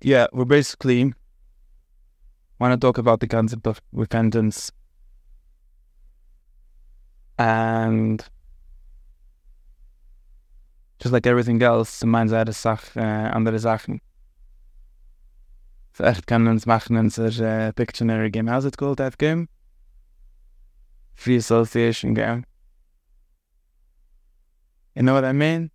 yeah, we're basically want to talk about the concept of repentance and just like everything else, meint er Sach, äh, andere Sachen. So echt kann uns machen so a Pictionary game. How's it called, that game? Free association game. You know what I mean?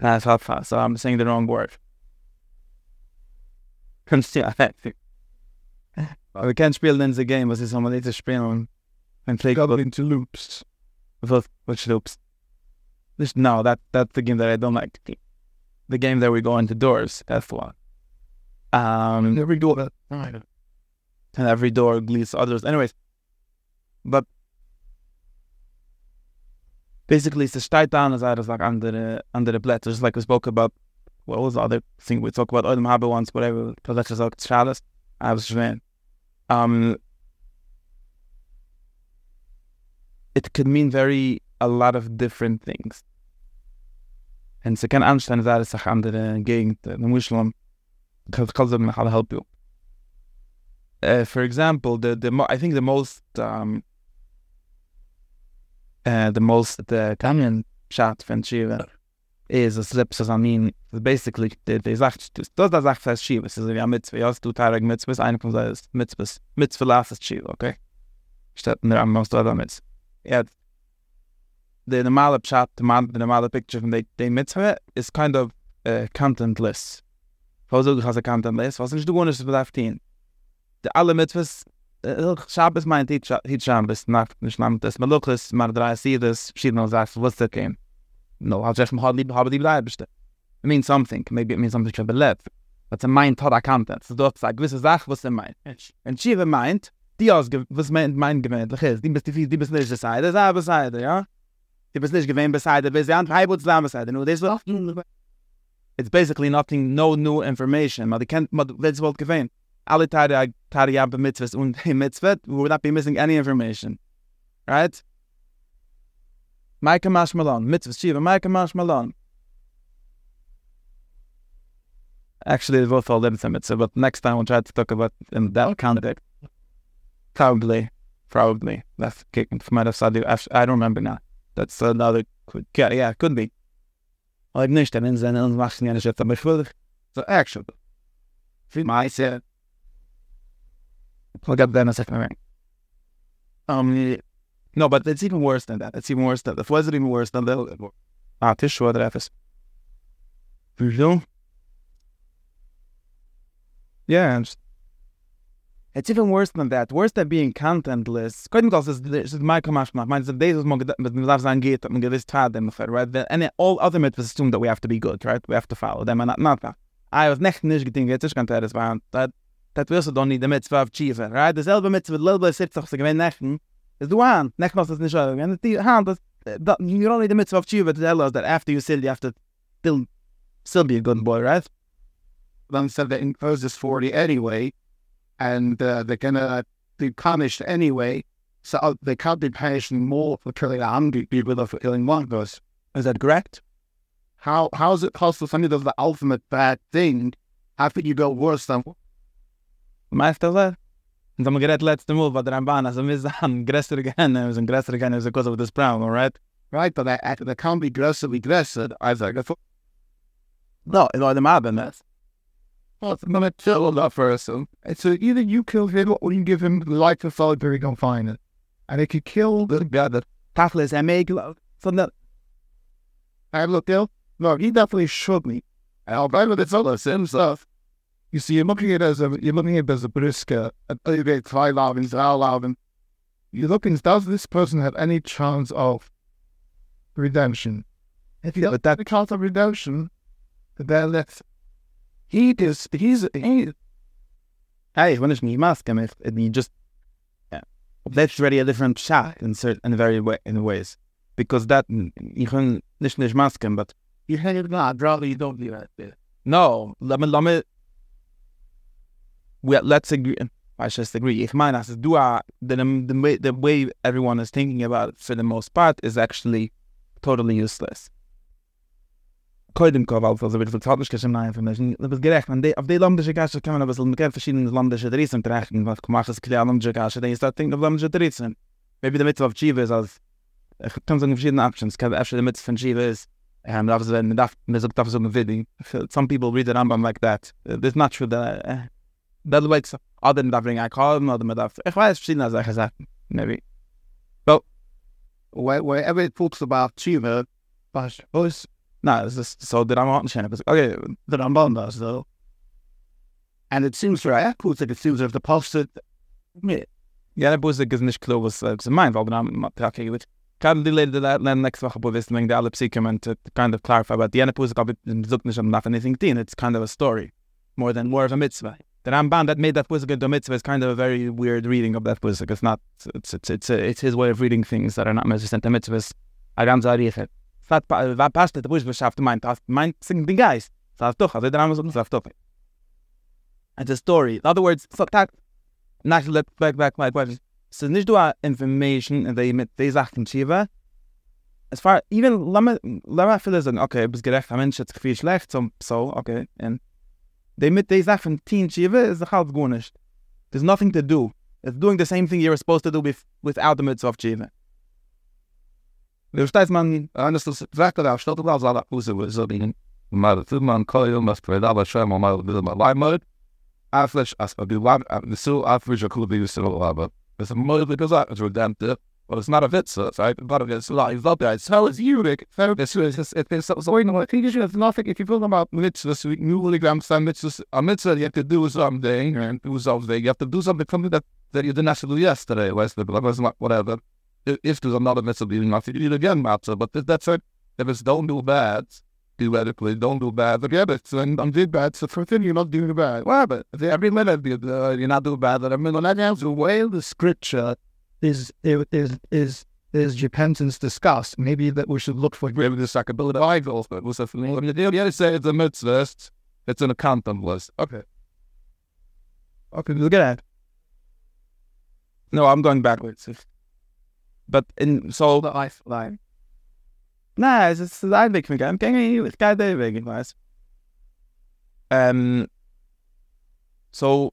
Hot so I'm saying the wrong word. Kannst du ja, wir können spielen in the game, was ist nochmal zu spielen? And play Got into loops. What, which loops? This, no, that that's the game that I don't like. The game that we go into doors. That's the one. Um, Every door that and every door leads others. Anyways, but basically, as I was like under the under the Blätter, just like we spoke about. What was the other thing we talked about? Odom Habe once, whatever. Blätter sagt Schales. I was schwen. Um, it could mean very a lot of different things. And so can understand that it's a andere gegend, the Muslim, because of how to help you. Uh, for example, the the I think the most um, uh, the most the common shot von Shiva is a slip says I mean basically the the sagt das das sagt heißt Shiva. Ist ja mit zwei hast du Tarek mit bis eine von das mit bis mit verlass ist Shiva okay? Statt der most other mit ja the normale chat the man the normale picture from the the mitzvah is kind of uh, contentless. Du hast a contentless. Was nicht du ist bei 15 de alle mitzvahs uh, Shabbos meint hit hit Shabbos nach nicht namt das Malukis mar drei Sides verschiedene Sachen was that game no I'll just hardly habe die bleibste. It means something. Maybe it means something to believe but a mind thought I can't so dort sag gewisse Sach was er meint. Und Shiva meint die aus was meint mein gemeint ist. Die bist die die bist nicht Seite selber Seite ja? Die bist nicht gewähnt Seite bis an drei Wurzeln selber Seite nur das war it's basically nothing no new information. Man kennt man das wohl gewähnt Tage Tage ja mitzvahs und mitzvah we would not be missing any information right Micah Mash Malone, mitzvah Shiva, Micah Mash Malone. Actually, both all them mitzvah, but next time we'll try to talk about in that context. Probably, probably. That's kicking from out of I don't remember now. That's another, could, yeah, yeah, could be. Like nicht, dann sind uns machen ja nicht jetzt aber schuldig. So, actually. Für mich. I'll get that in a second. Um, no, but it's even worse than that. It's even worse than that. Was it even worse than that? Ah, Tishua der Efes. Wieso? Yeah, and it's even worse than that. Worse than being contentless. Kodim kol says, this is my kamashma. Mine says, mit mir darf sein geht, mit gewiss tat dem right? And all other mitzvahs assume that we have to be good, right? We have to follow them, and not, that. I was nicht nicht getingt, jetzt ist kein that, wirst du doch nicht der Mitzvah of Chiva, right? Dasselbe Mitzvah, little bit 70, so gewinn nechten, is the one. Next month is the show. And the hand that you're only the mitzvah of Chiva to tell us that after you still you have to still still be a good boy, right? Then said that imposes 40 anyway, and uh, they're gonna be punished anyway. So they can't be punished more for killing a hundred people than for killing one person. Is that correct? How how is it possible something does the ultimate bad thing after you go worse than Meister that? Und haben geredet letzte Mal bei der Ramban, also wir sind größere Gehenne, wir sind größere Gehenne because of this problem, right? Right, but they, they can't be größer wie größer, either. No, in order to happen, that's Well, I'm gonna kill that person. So either you kill him or you give him life of solid very confinement. And if you kill the guy that Tachlis, may glow. So that, I looked ill, no, he definitely should me. I'll it's all the same stuff. You see, you're looking at it as a you're looking at it as a brisker, a elevate high loving. You're looking, does this person have any chance of redemption? If you have that chance of redemption, then let's he is he's he hey, when it's me mask him, if you just, yeah, that's already a different shot in certain, in very way, in ways. Because that, hmm. you can, nicht nicht mask him, but you it not, rather you don't do that. no, let me, let me, well, let's agree. I just agree. If meine, as du a, the, the, way, the way everyone is thinking about it for the most part is actually totally useless. maybe the mitzvah of chiva is as ich kann verschiedene options kann after the mitzvah of chiva is um that was when that there's a that was some people read the rambam like that uh, there's not true that uh, that like other than that bring i call them other than that ich weiß verschiedene sachen sagen maybe well wherever it talks about chiva but was No, it's just so the Ramban Shana. Okay, the Ramban does though, and it seems Apples like it seems if the posted. Ja, der Busig ist nicht klar, was was meint, weil dann okay with kann die Leute da dann next Woche wo wissen, wenn der alle Psyche meant to kind of clarify about the end Busig aber sucht nicht am nothing anything thing. It's kind of a story more than more of a mitzvah. The Ramban that made that Busig into mitzvah is kind of a very weird reading of that Busig. It's not. It's it's it's, it's his way of reading things that are not resistant to mitzvahs. I don't know if Fat va passt der beschafft meint meint sing den Geist. Sag doch, also der Amazon sagt doch. And the story. In other words, so nach let back back my question. So nicht du information and they mit they Sachen chiva. As far even lama lama feel sagen, okay, bis gerecht, Mensch hat viel schlecht so so, okay. And they mit they Sachen teen chiva is the half gonish. There's nothing to do. It's doing the same thing you're supposed to do with without the mitzvah of chiva. Wir verstehst man, eines das sagt er, statt du als alle Fuße, wo so bin. Mal zu man koil, mas für da schon mal wieder mal live mode. As a and so aflish a cool be so aber. A mode because I redemptive. Well, it's not a fit, so I but it's live up there. So you, Rick. So this is it is so you know, I think it's nothing if you feel about mitzvahs, new milligram some mitzvahs, a mitzvah you have to do something and do something. You have to do something something that that you didn't have to do yesterday, was whatever if there's another mitzvah being not to eat again matzah, but that's it. If it's don't do bad, theoretically, don't do bad, forget it. And I'm doing bad, so for thing you're not doing bad. Well, but every minute uh, you're not doing bad, but I mean, when that ends, the way the scripture is, is, is, is repentance discussed. Maybe that we should look for maybe the of idols, but was a. You have say it's a mitzvah, it's an accountant list. Okay. Okay, look at that. No, I'm going backwards but in so the life line. Nah, es ist ein Weg mit einem Gänge, ich gehe den Weg, ich weiß. Um, so,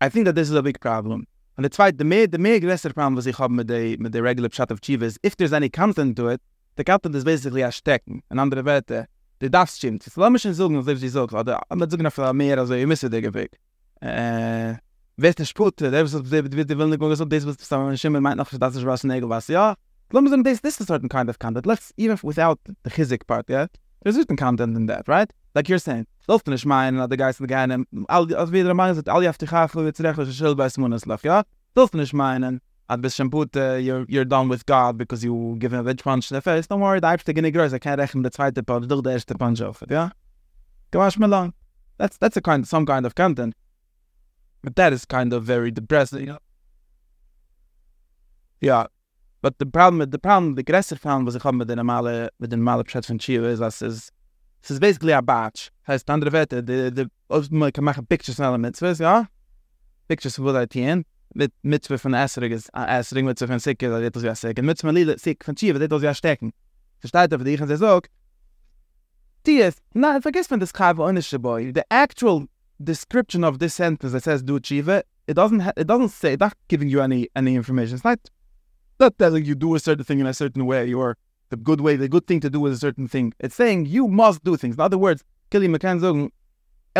I think that this is a big problem. And the zweite, the mehr, the mehr größere problem was ich habe mit der, mit der regular Pshat of Chiva is, if there's any content to it, the content is basically a stecken. In andere Werte, the darfst stimmt. So, lass mich nicht sagen, was ich sage, oder, not sagen, für mehr, also, ihr müsst dir Weg. Äh, Weißt du, Sput, der ist, der will nicht so, das, was man Schimmel meint noch, das ist was Nägel, was, ja. Let me say this, is a certain kind of content. Let's, even without the chizik part, yeah? There's certain content in that, right? Like you're saying, Loften ist mein, the guys, the guy, and all, als wieder meinen, that all you have to have, it's recht, was schild bei Simonis left, ja? Loften ist mein, at bis Shamput, uh, you're, you're done with God because you give him a veg punch in the face. Don't worry, the Eibste gini groß, I can't rechnen the zweite punch, durch der erste punch auf ja? Gewasch mir lang. That's, that's a kind, some kind of content. But that is kind of very depressing. Yeah. Yeah. But the problem, the problem, the aggressive problem was ich habe mit den normale, mit den normale Pschat von Chiva is, dass es ist basically a batch. Heißt, andere Werte, de, of man kann machen pictures von alle Mitzvahs, ja? Pictures von Buddha Tien, mit Mitzvah von Esrig ist, uh, Esrig Mitzvah von Sikke, da wird das ja stecken. Mitzvah von Lille, Sik von Chiva, da wird das ja stecken. Versteht aber dich und sie sagt, die ist, na, vergiss von das Kaiwa Onische Boy, the actual description of this sentence that says do it, it doesn't it doesn't say it's not giving you any any information. It's not not telling you do a certain thing in a certain way or the good way, the good thing to do with a certain thing. It's saying you must do things. In other words, Kili McCann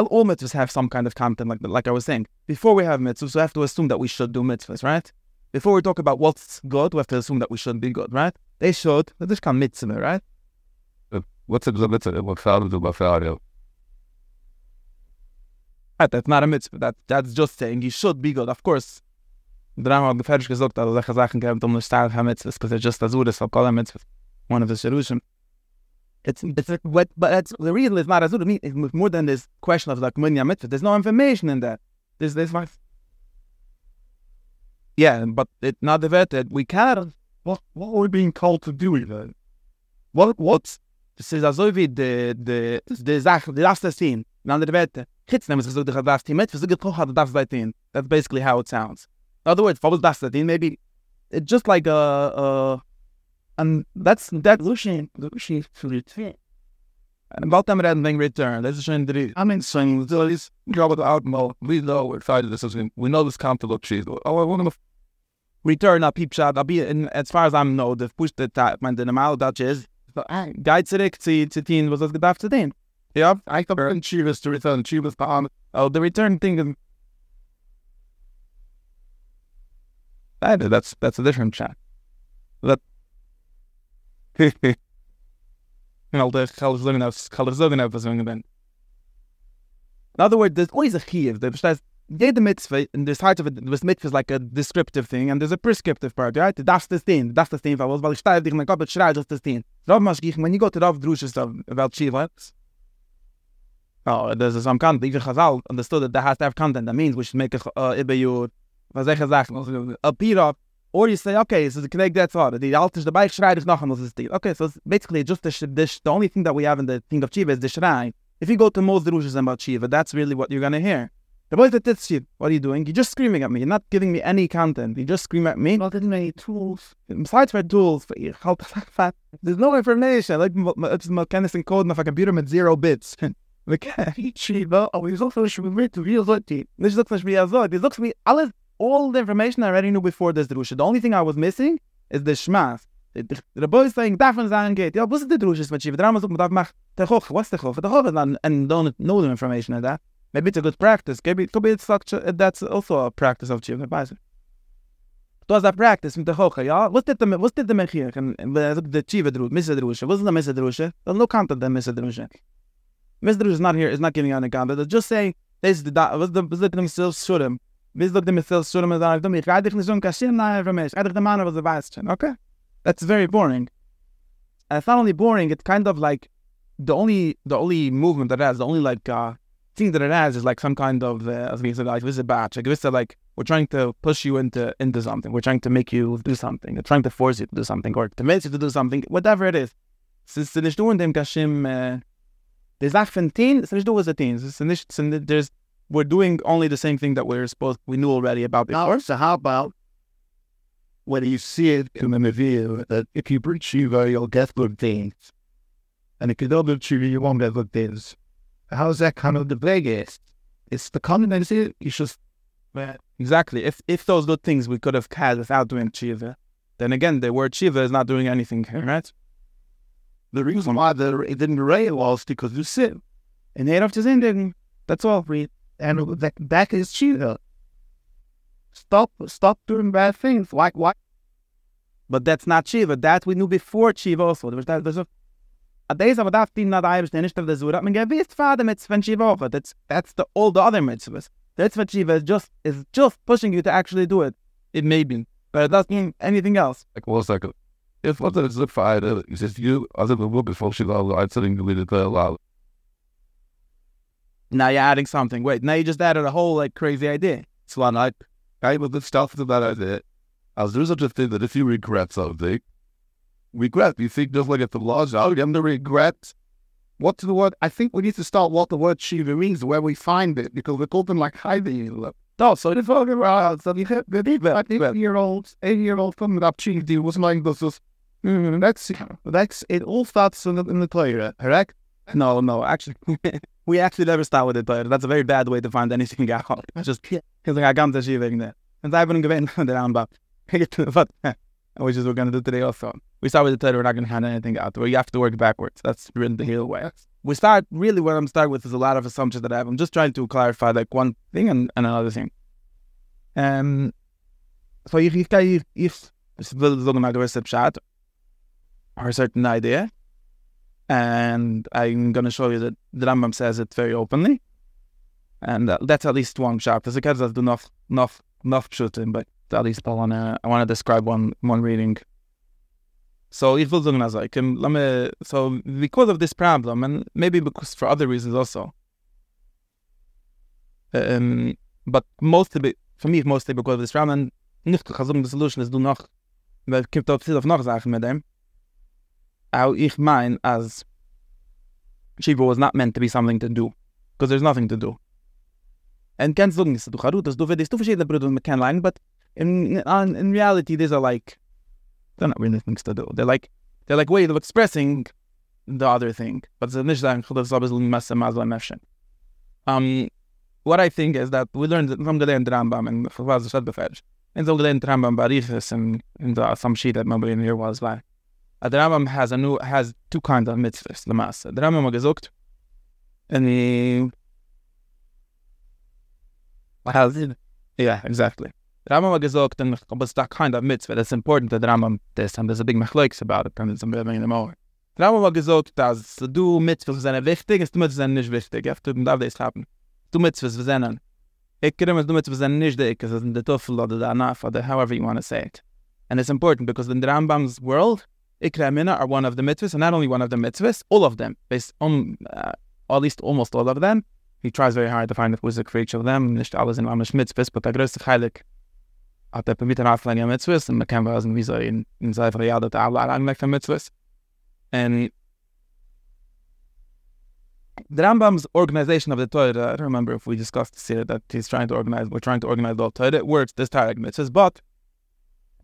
all mitzvahs have some kind of content, like like I was saying. Before we have mitzvahs, we have to assume that we should do mitzvahs, right? Before we talk about what's good, we have to assume that we should be good, right? They should. This can mitzvah, right? What's a mitzvah? Right, that's not a mitzvah. That, that's just saying you should be good. Of course, the Rambam hat gefährlich gesagt, dass solche Sachen gibt, um nicht stark haben mitzvahs, because it's just as good as all mitzvahs. One of the solutions. It's, it's what, but it's, the reason it's not as good. It's more than this question of like munya mitzvah. There's no information in that. There's, there's my... Yeah, but it's not the vet that we cannot. What, what are we being called to do then? What, what's... This is as wie the, the, the Sache, the last scene. In andere Werte. Kitz nemes gesucht der das Team mit, versucht doch hat das seit den. That's basically how it sounds. In other words, was das denn maybe it's just like a uh and that's that Lucian Lucian for the And about them reden wegen return, das ist schon drie. I mean, so he's job with Outmo. We know we're fighting this. We know this to look cheap. Oh, I want to Return a peep shot, I'll be, in, as far as I know, the push the type, man, the normal Dutch is, guide zurück zu, zu tun, was das gedacht zu tun. Ja, I thought we're Chivas to return Chivas on. oh, the return thing is, That- that's, that's a different chat. That, The at was ben. In other words, there's always a chiyuv. There says jede mitzvah, and there's part of it. This mitzvah is like a descriptive thing, and there's a prescriptive part, right? Das das thing, das das thing. Weil ich steif dich in mein Kopf, schrei das das thing. Rav Maschgich, when you go to Rav Drushes of about Shiva, oh, there's some content. Even Chazal understood that there has to have content. That means we should make a uh, ibayur, was ich gesagt, a pira. Or you say, okay, so the connect that's all. The altar the bike schrei dich noch einmal, das ist. Okay, so it's basically just the, the, the only thing that we have in the thing of Shiva is the shrine. If you go to most drushes about Shiva, that's really what you're gonna hear. The boy that did Shiva, what are you doing? You're just screaming at me. You're not giving me any content. You just scream at me. Not in many tools. Besides for tools. There's no information. Like it's my kind of code of a computer with zero bits. Like, Shiva, oh, he's also should be read to real Zotti. this looks like me as well. This looks me all all the information I already knew before this drusha. The only thing I was missing is the shmas. The, the, the boy is saying, darf man. Ja, was ist die drusha mit Shiva? Drama sucht, man darf mach der What's the Hoch? The Hoch is and don't know the information of that. Maybe it's a good practice. Maybe it could be it's such a, that's also a practice of. Weiß ich. Du hast a practice mit der Hoche, ja? Was the was did the mechir? And the Shiva drusha. What's the Misa drusha? There's no content drusha. Misa drusha is not here. Is not giving you any content. It's just saying, this is the was the was the thing still. Bis look on them. Ich rede dich nicht so ein Kashim na information. I the man was the chain. Okay, that's very boring. And it's not only boring. It's kind of like the only the only movement that has, the only like uh thing that it has is like some kind of uh, as we said like this is a batch. Like this is like we're trying to push you into into something. We're trying to make you do something. We're trying to force you to do something or convince you to do something. Whatever it is. Nicht nur in dem Kashim. Uh, the it's nicht nur was a Teen. There's we're doing only the same thing that we're supposed we knew already about before. Now, so how about when you see it in the review that if you Shiva, you'll get good things. And if you don't do Shiva, you won't get good things. How's that kind of the biggest? It's the confidence you just man, Exactly. If if those good things we could have had without doing Shiva, then again the word Shiva is not doing anything right? the reason why the, it didn't rain was because you sin. And Erev Tzindin, that's all. We And that, that is Shiva. Stop stop doing bad things. Why why but that's not Shiva. That we knew before Shiva also. There was that there's a a days of that thing not I was nicht of the Zura. Man gewiss father mitzvah Shiva over. That's that's the all the other mitzvahs. That's what Shiva is just is just pushing you to actually do it. It may be. But it doesn't mean anything else. Like, one second. If what is the fire, is it you, other than what before she allowed, I'm sitting with it allowed. Now you're adding something. Wait, now you just added a whole like crazy idea. So I'm like, I the stuff that I did. As there's such a thing that if you regret something, regret, you think just like if the law's you have to regret. what's the word? I think we need to start what the word Shiva means, where we find it, because we're talking like hiding. No, so It's talking about so you have the eight year old, eight year old coming up Shiva was like this is mm, that's that's it all starts in the, in the Torah, correct? No, no, actually, we actually never start with it, but that's a very bad way to find anything out. It's just, he's like, I see wegen there. And I haven't given the round about, but, which is what we're going to do today also. We start with the title, we're not going to hand anything out. We have to work backwards. That's really the real way. We start, really what I'm starting with is a lot of assumptions that I have. I'm just trying to clarify like one thing and, and another thing. Um, so ich, ich, if, ich, ich will sagen, a gewisse Pshat, or a certain idea, and I'm going to show you that the Rambam says it very openly. And uh, that's at least one shot. There's a case that do enough, enough, enough shooting, but at least I want to I wanna describe one one reading. So ich will ich can, let me, so because of this problem, and maybe because for other reasons also, um, but mostly, be, for me, mostly because of this problem, and the solution is do noch, weil es gibt auch viel auf noch how ich mein, as Shiva was not meant to be something to do, because there's nothing to do. And can't sagen, ist du Charut, das du für das du verschiedene Brüder mit kein Line, but in, in, in reality, these are like, they're not really things to do. They're like, they're like way of expressing the other thing. But it's nicht sagen, das ist ein bisschen Mefshin. Um, what I think is that we learned from the Rambam, and was the Shad Beferish. And so the Rambam Barichis, and in the, some sheet that in here was like, uh, the Rambam has a new, has two kinds of mitzvahs, the Masse. The Rambam hat gesagt, and he, has, yeah, exactly. The Rambam hat gesagt, and that kind of mitzvah, that's important that the Rambam this, and there's a big machlokes about it, and it's a bit in the more. Der Rambam hat gesagt, dass du mitzvahs sind wichtig, ist du mitzvahs sind nicht wichtig, ja, du darfst das haben. Du mitzvahs sind Ik krim du mitzvahs sind nicht dick, es ist in der Tuffel oder der Anaf oder however you want to say it. And it's important because in the Rambam's world, Ikra Mina are one of the mitzvahs, and not only one of the mitzvahs, all of them, based on, uh, at least almost all of them. He tries very hard to find a quiz for of them, nicht alles in Amish mitzvahs, but the größte Heilig hat er permitten auflein ja mitzvahs, und man kann wissen, wie so in, in Sefer Yad, der Allah anlegt für mitzvahs. And the Rambam's organization of the Torah, I don't remember if we discussed this here, that he's trying to organize, we're trying to organize the Torah, it works, this Tarek mitzvahs, but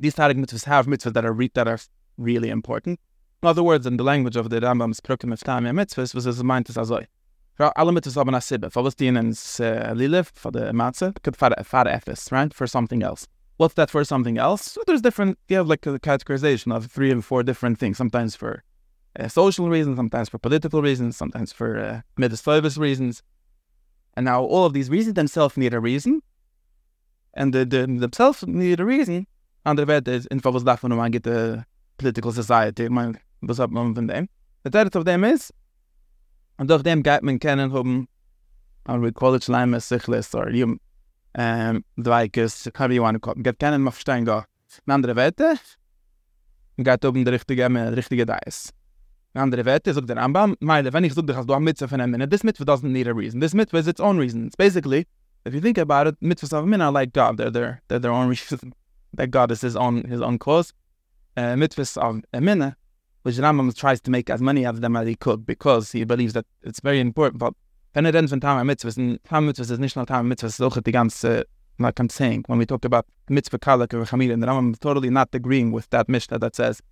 these Tarek mitzvahs have mitzvahs that are, re- that are really important. In other words, in the language of the Rambam's Prukim of Tam mitzvahs, was his mind to say, for alle mitzvahs haben sibbe, for for the matzah, could fara efes, right, for something else. What's that for something else? So there's different, you have like a categorization of three and four different things, sometimes for uh, social reasons, sometimes for political reasons, sometimes for uh, midas reasons. And now all of these reasons themselves need a reason, and the, the themselves need a reason. And the vet is in was davon man get the political society, man was up man von dem. The third of them is, and durch dem geht man kennen haben, and we college lime sichlis or you um dweikes, however you want to call it, get kennen man verstehen da. Andere Wette, geht oben der richtige, der richtige Dice. andere Werte, sagt der Rambam, meile, wenn ich sage, dass du am Mitzvah von einem Minute, this Mitzvah doesn't need a reason. This Mitzvah is its own reason. It's basically, if you think about it, Mitzvahs of Minna like God. They're, they're, they're their own reason. That God is his own, his own cause. Uh, mitzvahs of a Minna, which Rambam tries to make as many of them as he could, because he believes that it's very important. But wenn er denn von Tama Mitzvahs, and Tama Mitzvahs is nur Tama Mitzvahs, ganze, like I'm saying, when we talk about Mitzvah Kalak or Chamil, and Rambam totally not agreeing with that Mishnah that says,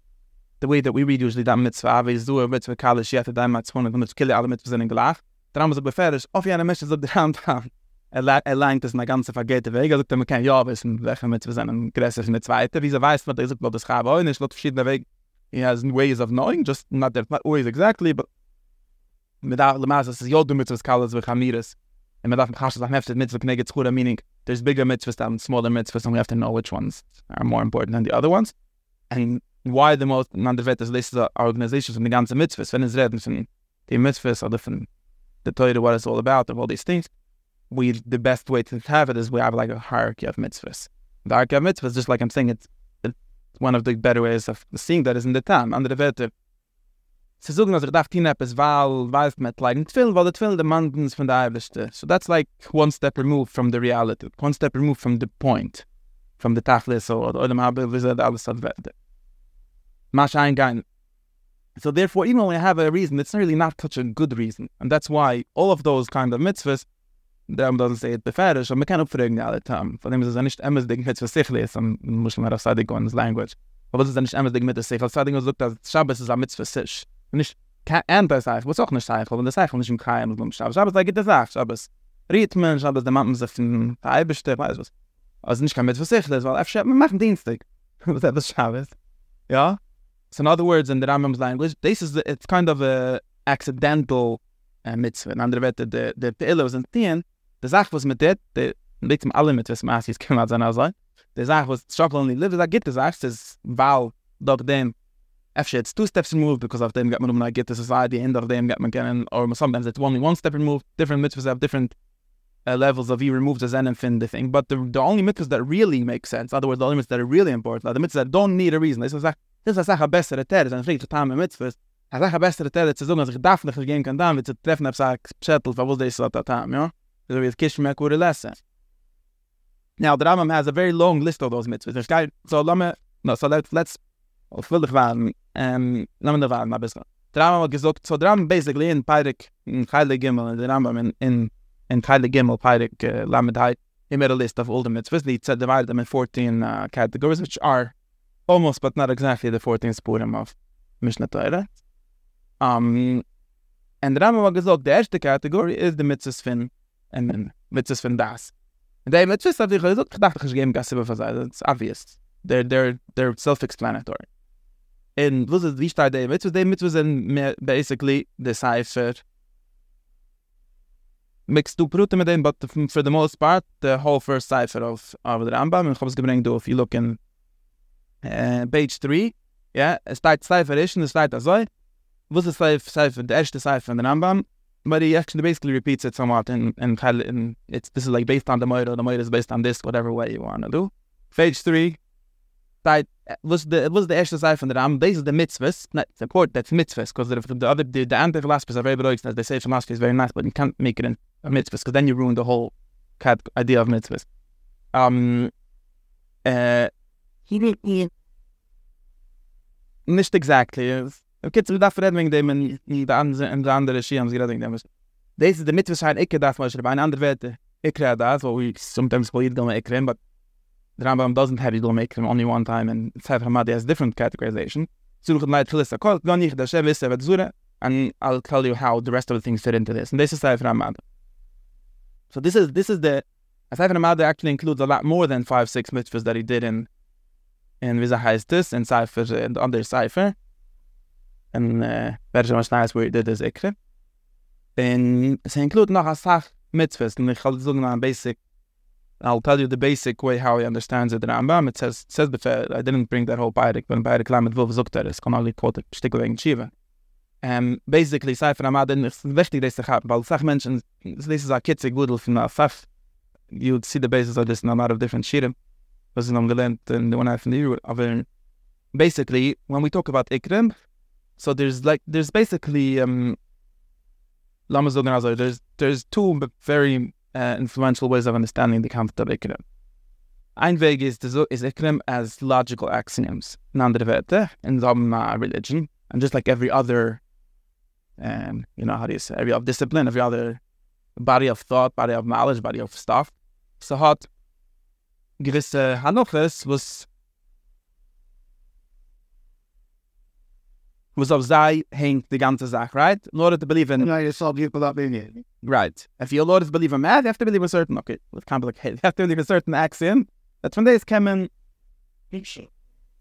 the way that we read usually that mitzvah, we do a mitzvah kalish yet da mat zwonen und kille alle mitzvahs in gelach. Der Rambam sagt beferisch, auf jene Mischung sagt der Rambam, er, er es in der ganze vergete Wege, er sagt, man kann ja wissen, welche mitzvah sind ein größer in der zweite, wie sie weiß, was er sagt, was das gab auch nicht, lot verschiedene Wege, he has ways of knowing, just not, that, not always exactly, but mit der Lemas, es ja du mitzvahs kalish, wie chamiris, and man darf mich sagen, heftet mitzvah knege zchura, meaning, there's bigger mitzvahs than smaller mitzvahs, and we have to know which ones are more important than the other ones. And why the most man der vet is listed organizations from the ganze mitzvahs. When it's read from the mitzvahs or from the Torah what it's all about of all these things we the best way to have it is we have like a hierarchy of mitzvahs the hierarchy of mitzvahs just like I'm saying it's, it's one of the better ways of seeing that is in the time under the vet Sie sagen, dass ich darf tun etwas, weil, weiß mit, ein Twill, weil der Twill. So that's like one step removed from the reality, one step removed from the point, from the Tachlis, or, the. So therefore, even when we have a reason, it's really not such a good reason. And that's why all of those kind of mitzvahs, der am dann seit befährt so man kann auch fragen alle tam von dem ist es nicht immer ding mit was sich lesen muss man auf sadig ones language. Aber das ist nicht immer ding mit der sich auf sadig sagt, dass schabes ist mit für sich. Nicht kein anders sei was auch nicht sei von der sei nicht im kein und schabes. Aber da geht das auch. Schabes rhythmen schabes der mampen sind drei bestimmt weiß was. Also nicht kann mit was sich das weil ich machen dienstag. Was das schabes? Ja? So in other words in the ramam's language this is the, it's kind of a accidental uh, mitzvah. In andere wette, the, the pillows in tien, The sach was mit det de mit zum alle mit was mas is kemat zan azay de sach was struggle only live that get de sach is val dog dem Actually, it's two steps removed because of them get man I get the society end of them get man can or sometimes it's only one step removed. Different mitzvahs have different uh, levels of you remove the zen the thing but the, the only mitzvahs that really make sense other words, the only mitzvahs that are really important the mitzvahs that don't need a reason. This is like this is like a best at that is and fragt time mitzvahs a sache beste der tele zu sagen, dass ich darf nicht gehen kann dann, wird zu treffen, ob es ein Zettel, für was das ist, das hat ja? So wie kish mir gute lesson. Now the Rambam has a very long list of those mitzvahs. So lama no so let's let's auf will ich waren ähm lama da waren mal besser. Der Rambam hat gesagt, so der Rambam basically in Peirik in Heile Gimel, der Rambam in in in Heile Gimel Peirik uh, Lamed he made a list of all the mitzvahs. He divided them in 14 uh, categories, which are almost but not exactly the 14th Purim of Mishnah Torah. Um, and the Rambam gesagt, the erste Kategorie is the mitzvahs fin, then mitzvahs fin das. And the mitzvahs have ich gesagt, ich dachte, ich gebe Gasse bei Versailles, it's obvious. They're, they're, they're self-explanatory. And was it, wie steht die mitzvahs? Die mitzvahs sind mehr, basically, the cipher, mixed du brute mit dem, but for the most part, the whole first cipher of, of the Rambam, and ich habe es gebringt, if you look in uh, page 3, ja, es steht cipher ist, und es steht also, was ist cipher, the erste cipher von the Rambam, but he actually basically repeats it somewhat and in, in it's, this is like based on the Moira, the Moira is based on this, whatever way you want to do. Page 3, steht, was the was the erste cipher von the Rambam, this is the mitzvahs, not, it's important, that's mitzvahs, because the, the other, the, the anti-philosophies are very below, they say philosophy is very nice, but you can't make it in a mitzvahs, because then you ruin the whole cat idea of mitzvahs. Um, uh, Not exactly. So darf reden wegen dem in der andere in der andere haben sie gerade dem. Das ist der Mitzvah scheint ich darf mal schreiben eine andere Werte. Ich kriege da so we sometimes we don't make them but the Rambam doesn't have you don't only one time and Sefer Hamad has different categorization. So look at my list. Call gone ich da Shem ist aber zura and I'll tell you how the rest of the things fit into this. And this is Sefer Hamad. So this is this is the Sefer Hamad actually includes a lot more than five six mitzvahs that he did in in heißt das in Cipher in eh, the other Cipher and uh, version was nice where he did this ikre and es include noch a sach mitzvahs. And halt so a basic I'll tell you the basic way how he understands it in Rambam. It says, it says before, I didn't bring that whole Bayrik, but in Bayrik Lamed Vov Zukter, es kann only quote it, stickel wegen Shiva. Um, basically, Sefer Amad, and it's wichtig, dass ich habe, weil Sach Menschen, this is a kitzig Wudel from a Sach, you'd see the basis of this in a lot of different Shirim, was in gelernt in the one I from the Euro, aber basically, when we talk about Ikrim, so there's like, there's basically, um, Lama Zogan also, there's, there's two very uh, influential ways of understanding the concept of Ikrim. Ein Weg is, is Ikrim as logical axioms, Werte, in some uh, religion, and just like every other, um, you know, how do you say, every other discipline, every other body of thought, body of knowledge, body of stuff, so hat gewisse Hanoches, was was auf sei hängt die ganze Sache, right? In order to believe in... No, you saw people that being it. Right. If you order to believe in math, you have to believe a certain... Okay, it's complicated. You have to believe a certain axiom. That's when this came in...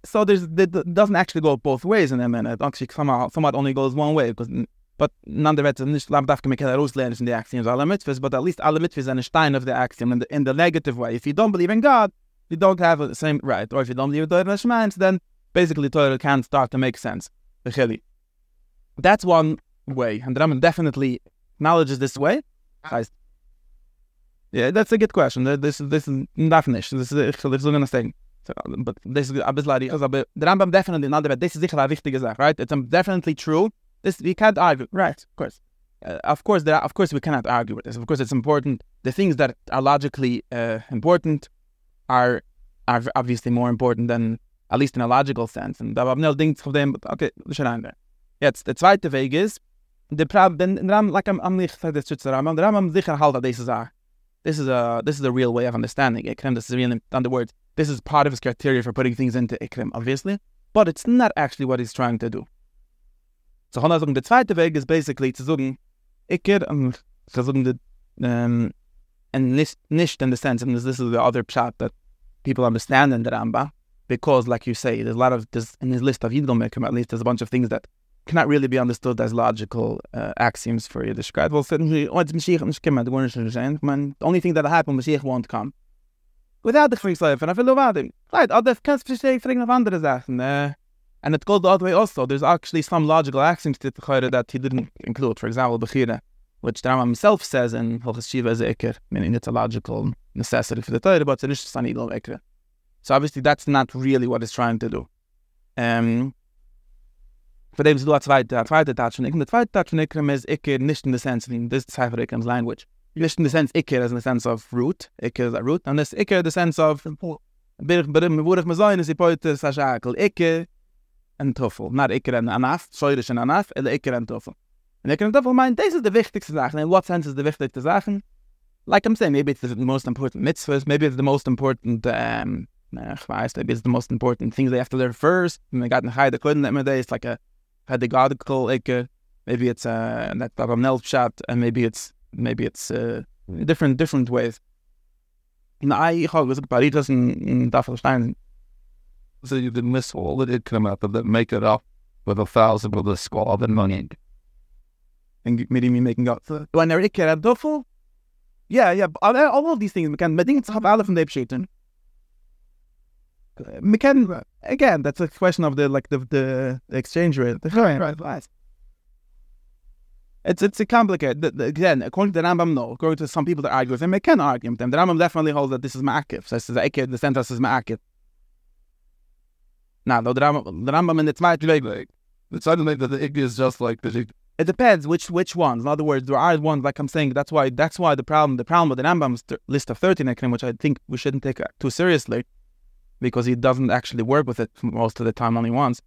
So there's... It doesn't actually go both ways in a minute. Actually, somehow, somewhat only goes one way, because... But nonetheless, nicht lam darf gemeke herauslernen von the axioms alle mitzvahs, but at least alle mitzvahs are a stein of the axiom in the, in the negative way. If you don't believe in God, you don't have the same right. Or if you don't believe in Torah Shemaim, then basically Torah can't start to make sense. That's one way, and the Rambam definitely acknowledges this way. Yeah, that's a good question. This this is darf nicht. Das ist ich will so gonna say. So, but this is a bit like the Rambam definitely not that this is eine wichtige Sache, right? It's definitely true. This we can't argue, right? Of course. Uh, of course, there. Are, of course, we cannot argue with this. Of course, it's important. The things that are logically uh, important are are obviously more important than at least in a logical sense. And da war no Ding von dem, okay, schon ein Jetzt, der zweite Weg ist, der Prab, den Ram, like am nicht, sagt der Schützer Ram, der Ram am sicher halt, this is a, this is a, this is a real way of understanding Ikrim, this is really, on the words, this is part of his criteria for putting things into Ikrim, obviously, but it's not actually what he's trying to do. So, Hona sagen, der zweite Weg ist basically zu sagen, Ikir, um, zu sagen, um, and nicht, nicht in the sense, and this is the other shot that people understand in the Rambam, because, like you say, there's a lot of this in his list of Yidgel at least there's a bunch of things that cannot really be understood as logical uh, axioms for Yiddishkeit. Well, certainly, oh, it's Mashiach is man, the only thing that happened, Mashiach won't come. Without the Kriegsleif, and I feel about him. Right, other kannst verstehen, fragen auf andere Sachen. And it goes the other way also. There's actually some logical axioms to the that he didn't include. For example, Bechira, which the Rambam himself says in Hilchas Shiva Zeker, meaning it's a logical necessity for the Torah, but it's an Idol So obviously that's not really what it's trying to do. Um, for them to do a zweite, a zweite Ikrim. The zweite touch von Ikrim is Ikir nicht in the sense, in this cipher Ikrim's language. Nicht in the sense Ikir as in the sense of root, Ikir is a root, and this Ikir the sense of bir bir mir wurde mir is die poite sa shakel Ikir and Tuffel. Not Ikir and Anaf, Soirish and Anaf, ele Ikir and Tuffel. And Ikir and Tuffel meint, this is the wichtigste Sachen. In what sense is the wichtigste Sachen? Like I'm saying, maybe it's the most important mitzvahs, maybe it's the most important um, maybe it's the most important things they have to learn first. And they got in high the couldn't let me it's like a pedagogical like a maybe it's uh, that Babam shot, and maybe it's maybe it's uh, different different ways. In I habe gesagt, Paritas in, in Daffelstein. So you did miss all that did come up, but then make it up with a thousand with a squad and money. And maybe me making up. When ikke er duffel, yeah, yeah, all, all of these things, man kan, men dingen have alle van de beschieten. We can, again, that's a question of the, like, the, the, the exchange rate. Right, right, right. It's it's a complicated. The, the, again, according to the Rambam, no. According to some people that argue with him, they can argue with them. The Rambam definitely holds that this is ma'akif. So this is the sentence is ma'akif. Now, the Rambam, the Rambam in its might like, it's suddenly that the ik is just like the it depends which which ones. In other words, there are ones like I'm saying. That's why that's why the problem the problem with the Rambam's list of thirteen ekrim, which I think we shouldn't take too seriously, because he doesn't actually work with it most of the time only once.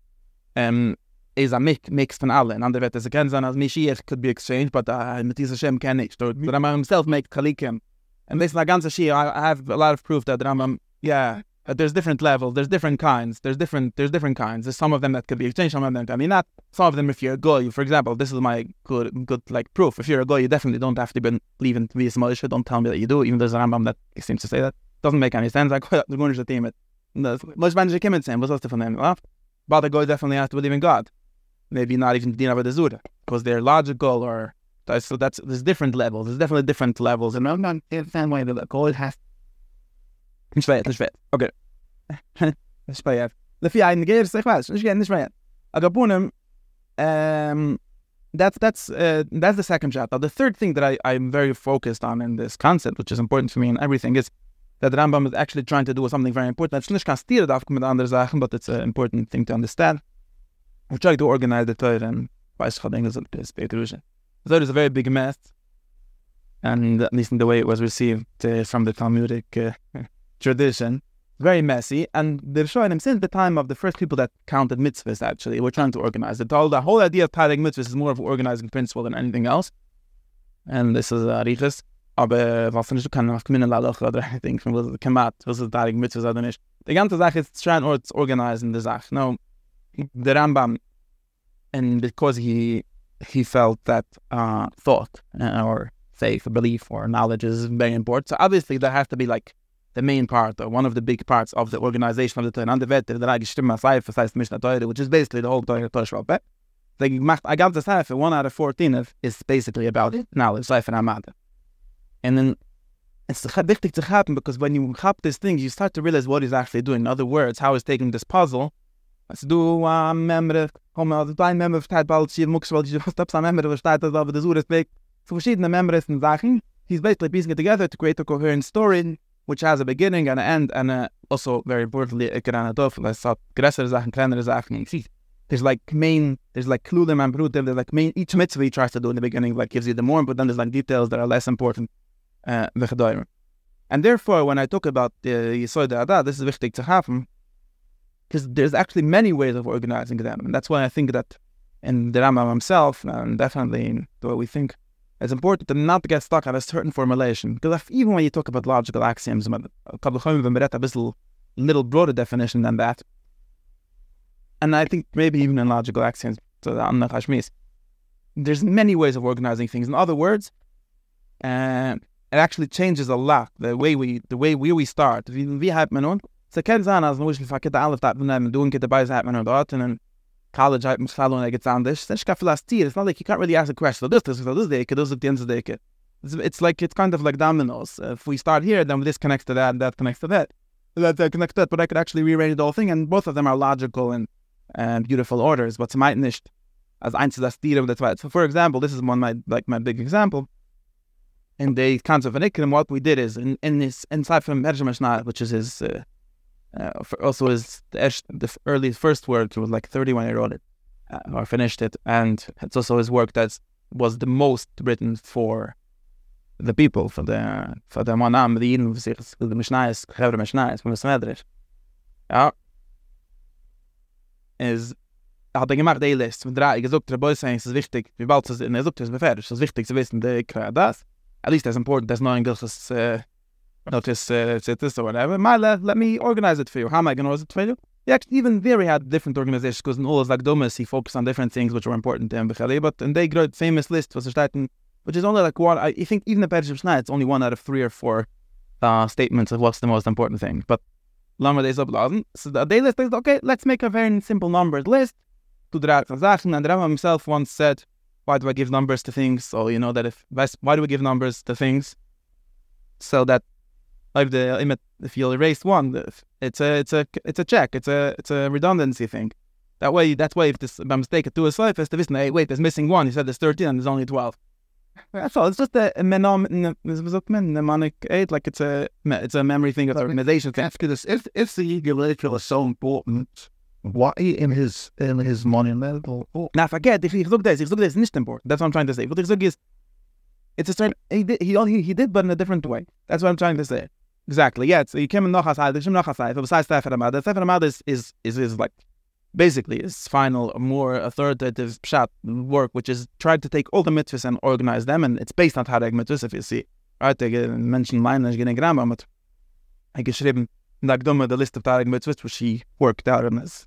Um, is a mix mix von alle. In andere Werte, es kann sein, als Mashiach could be exchanged, but uh, mit dieser Shem kann nicht. So, the Rambam himself make kalikim. And this is a ganze Shia, I, I have a lot of proof that the Rambam, yeah, uh, there's different levels, there's different kinds, there's different there's different kinds. There's some of them that could be exchanged, some of them I mean not. Some of them, if you're a goy, for example, this is my good good like proof. If you're a goy, you definitely don't have to be leaving to be a Don't tell me that you do, even there's a Rambam that seems to say that. Doesn't make any sense. The going to team it. Most manager came in saying, what's them? But the goy definitely has to believe in God. Maybe not even Dina the Zura, because they're logical or so that's there's different levels. There's definitely different levels. And I'm not in way that the goy has. Okay. That's that's uh, that's the second chapter. The third thing that I I'm very focused on in this concept, which is important for me and everything, is that the Rambam is actually trying to do something very important. It's nicht kan stieren darf mit andere Sachen, but it's an important thing to understand. We try to organize the Torah and weiß ich English is Petrusha. The Torah is a very big mess, and at least in the way it was received uh, from the Talmudic uh, tradition very messy. And the Rishonim, since the time of the first people that counted mitzvahs, actually, were trying to organize it. All the whole idea of Tarek mitzvahs is more of an organizing principle than anything else. And this is Arichas. Aber was nicht, du kannst noch kommen Lalach oder anything, from was Kamat, was ist Tarek mitzvahs oder nicht. Die ganze Sache ist trying to organize the Sache. No, the Rambam, and because he he felt that uh, thought uh, or faith or belief or knowledge is very important. So obviously there has to be like the main part or one of the big parts of the organization of the Torah. And the Vetter, the Ragi Shtima Seifer, heißt Mishnah Torah, which is basically the whole Torah Torah Shwab. They macht a ganze Seifer, one out of 14 is basically about knowledge, Seifer Amada. And then it's wichtig to happen because when you have these things, you start to realize what he's actually doing. In other words, how he's taking this puzzle. Als du a member, als du ein member versteht, bald schier muckst, weil das der Sur weg. So. He's basically piecing it together to create a coherent story which has a beginning and an end, and uh, also very importantly, a grana dof. Let's talk größere Sachen, kleinere. There's like main, there's like klulim and brutim. There's like main each mitzvah he tries to do in the beginning, like gives you the more, but then there's like details that are less important. Uh, and therefore, when I talk about the Yisod Ada, this is wichtig to happen because there's actually many ways of organizing them, and that's why I think that in the Rambam himself, and definitely in the way we think, it's important to not get stuck on a certain formulation. Because even when you talk about logical axioms, a little, broader definition than that. And I think maybe even in logical axioms, there's many ways of organizing things. In other words, uh, it actually changes a lot the way we the way we, we start. We have man so kann sein, als nur ich verkehrt alles da doing get the buys hat man dort and college I must follow like it's on this. Then she last year. It's not like you can't really ask a question. This, this, this, this, this, at the end of the day. It's, it's like it's kind of like dominoes. If we start here, then this connects to that, and that connects to that. That, that connects to that. But I could actually rearrange the whole thing, and both of them are logical and and beautiful orders. But might nicht as eins das that's why. So for example, this is one my like my big example. In the concept of Ikrim, what we did is in, in this inside from Erjamashna, which is his uh, uh, also his the, the early first work was like thirty 31 year old uh, or finished it and it's also his work that was the most written for the people for the for the manam the in the mishnayis khavre mishnayis from the smedrish ja is hat er gemacht die list mit drei gesagt der boy es ist wichtig wie bald es in er sagt es befertig es ist wichtig zu wissen der das at least that's important that's knowing this uh, notice uh, this or whatever. My let, let me organize it for you. How am I going to organize it for you? he actually, even there he had different organizations because in all his dumbest he focused on different things which were important to him. But and they got famous list was starting, which is only like one. I think even the Persian Snai, it's only one out of three or four uh, statements of what's the most important thing. But Lama des Obladen. So the day list is okay. Let's make a very simple numbered list. To the Sachen and Rama himself once said, "Why do I give numbers to things?" So you know that if why do we give numbers to things? So that like the if you erase one, it's a it's a it's a check. It's a it's a redundancy thing. That way, that's why if this by mistake at two is five, to wissen, hey, wait, there's missing one. He said there's thirteen and there's only twelve. That's all. It's just a, a mnemonic aid. Like it's a it's a memory thing. It's a organization thing. Because if if the ego is so important, why in his in his monumental? Oh. Now forget if he look this, he look this nicht important. That's what I'm trying to say. He is, it's a certain he did he, he he did, but in a different way. That's what I'm trying to say. Exactly. Yeah. So you came in Nochasai, there's Nochasai. Besides Sefer Amad, Sefer Amad is, is is is like basically his final, more authoritative pshat work, which is trying to take all the mitzvahs and organize them, and it's based on Taryag mitzvahs. If you see, right? They mentioned and getting grammar, but I geschrieben Nagdoma the list of Taryag mitzvahs which he worked out in his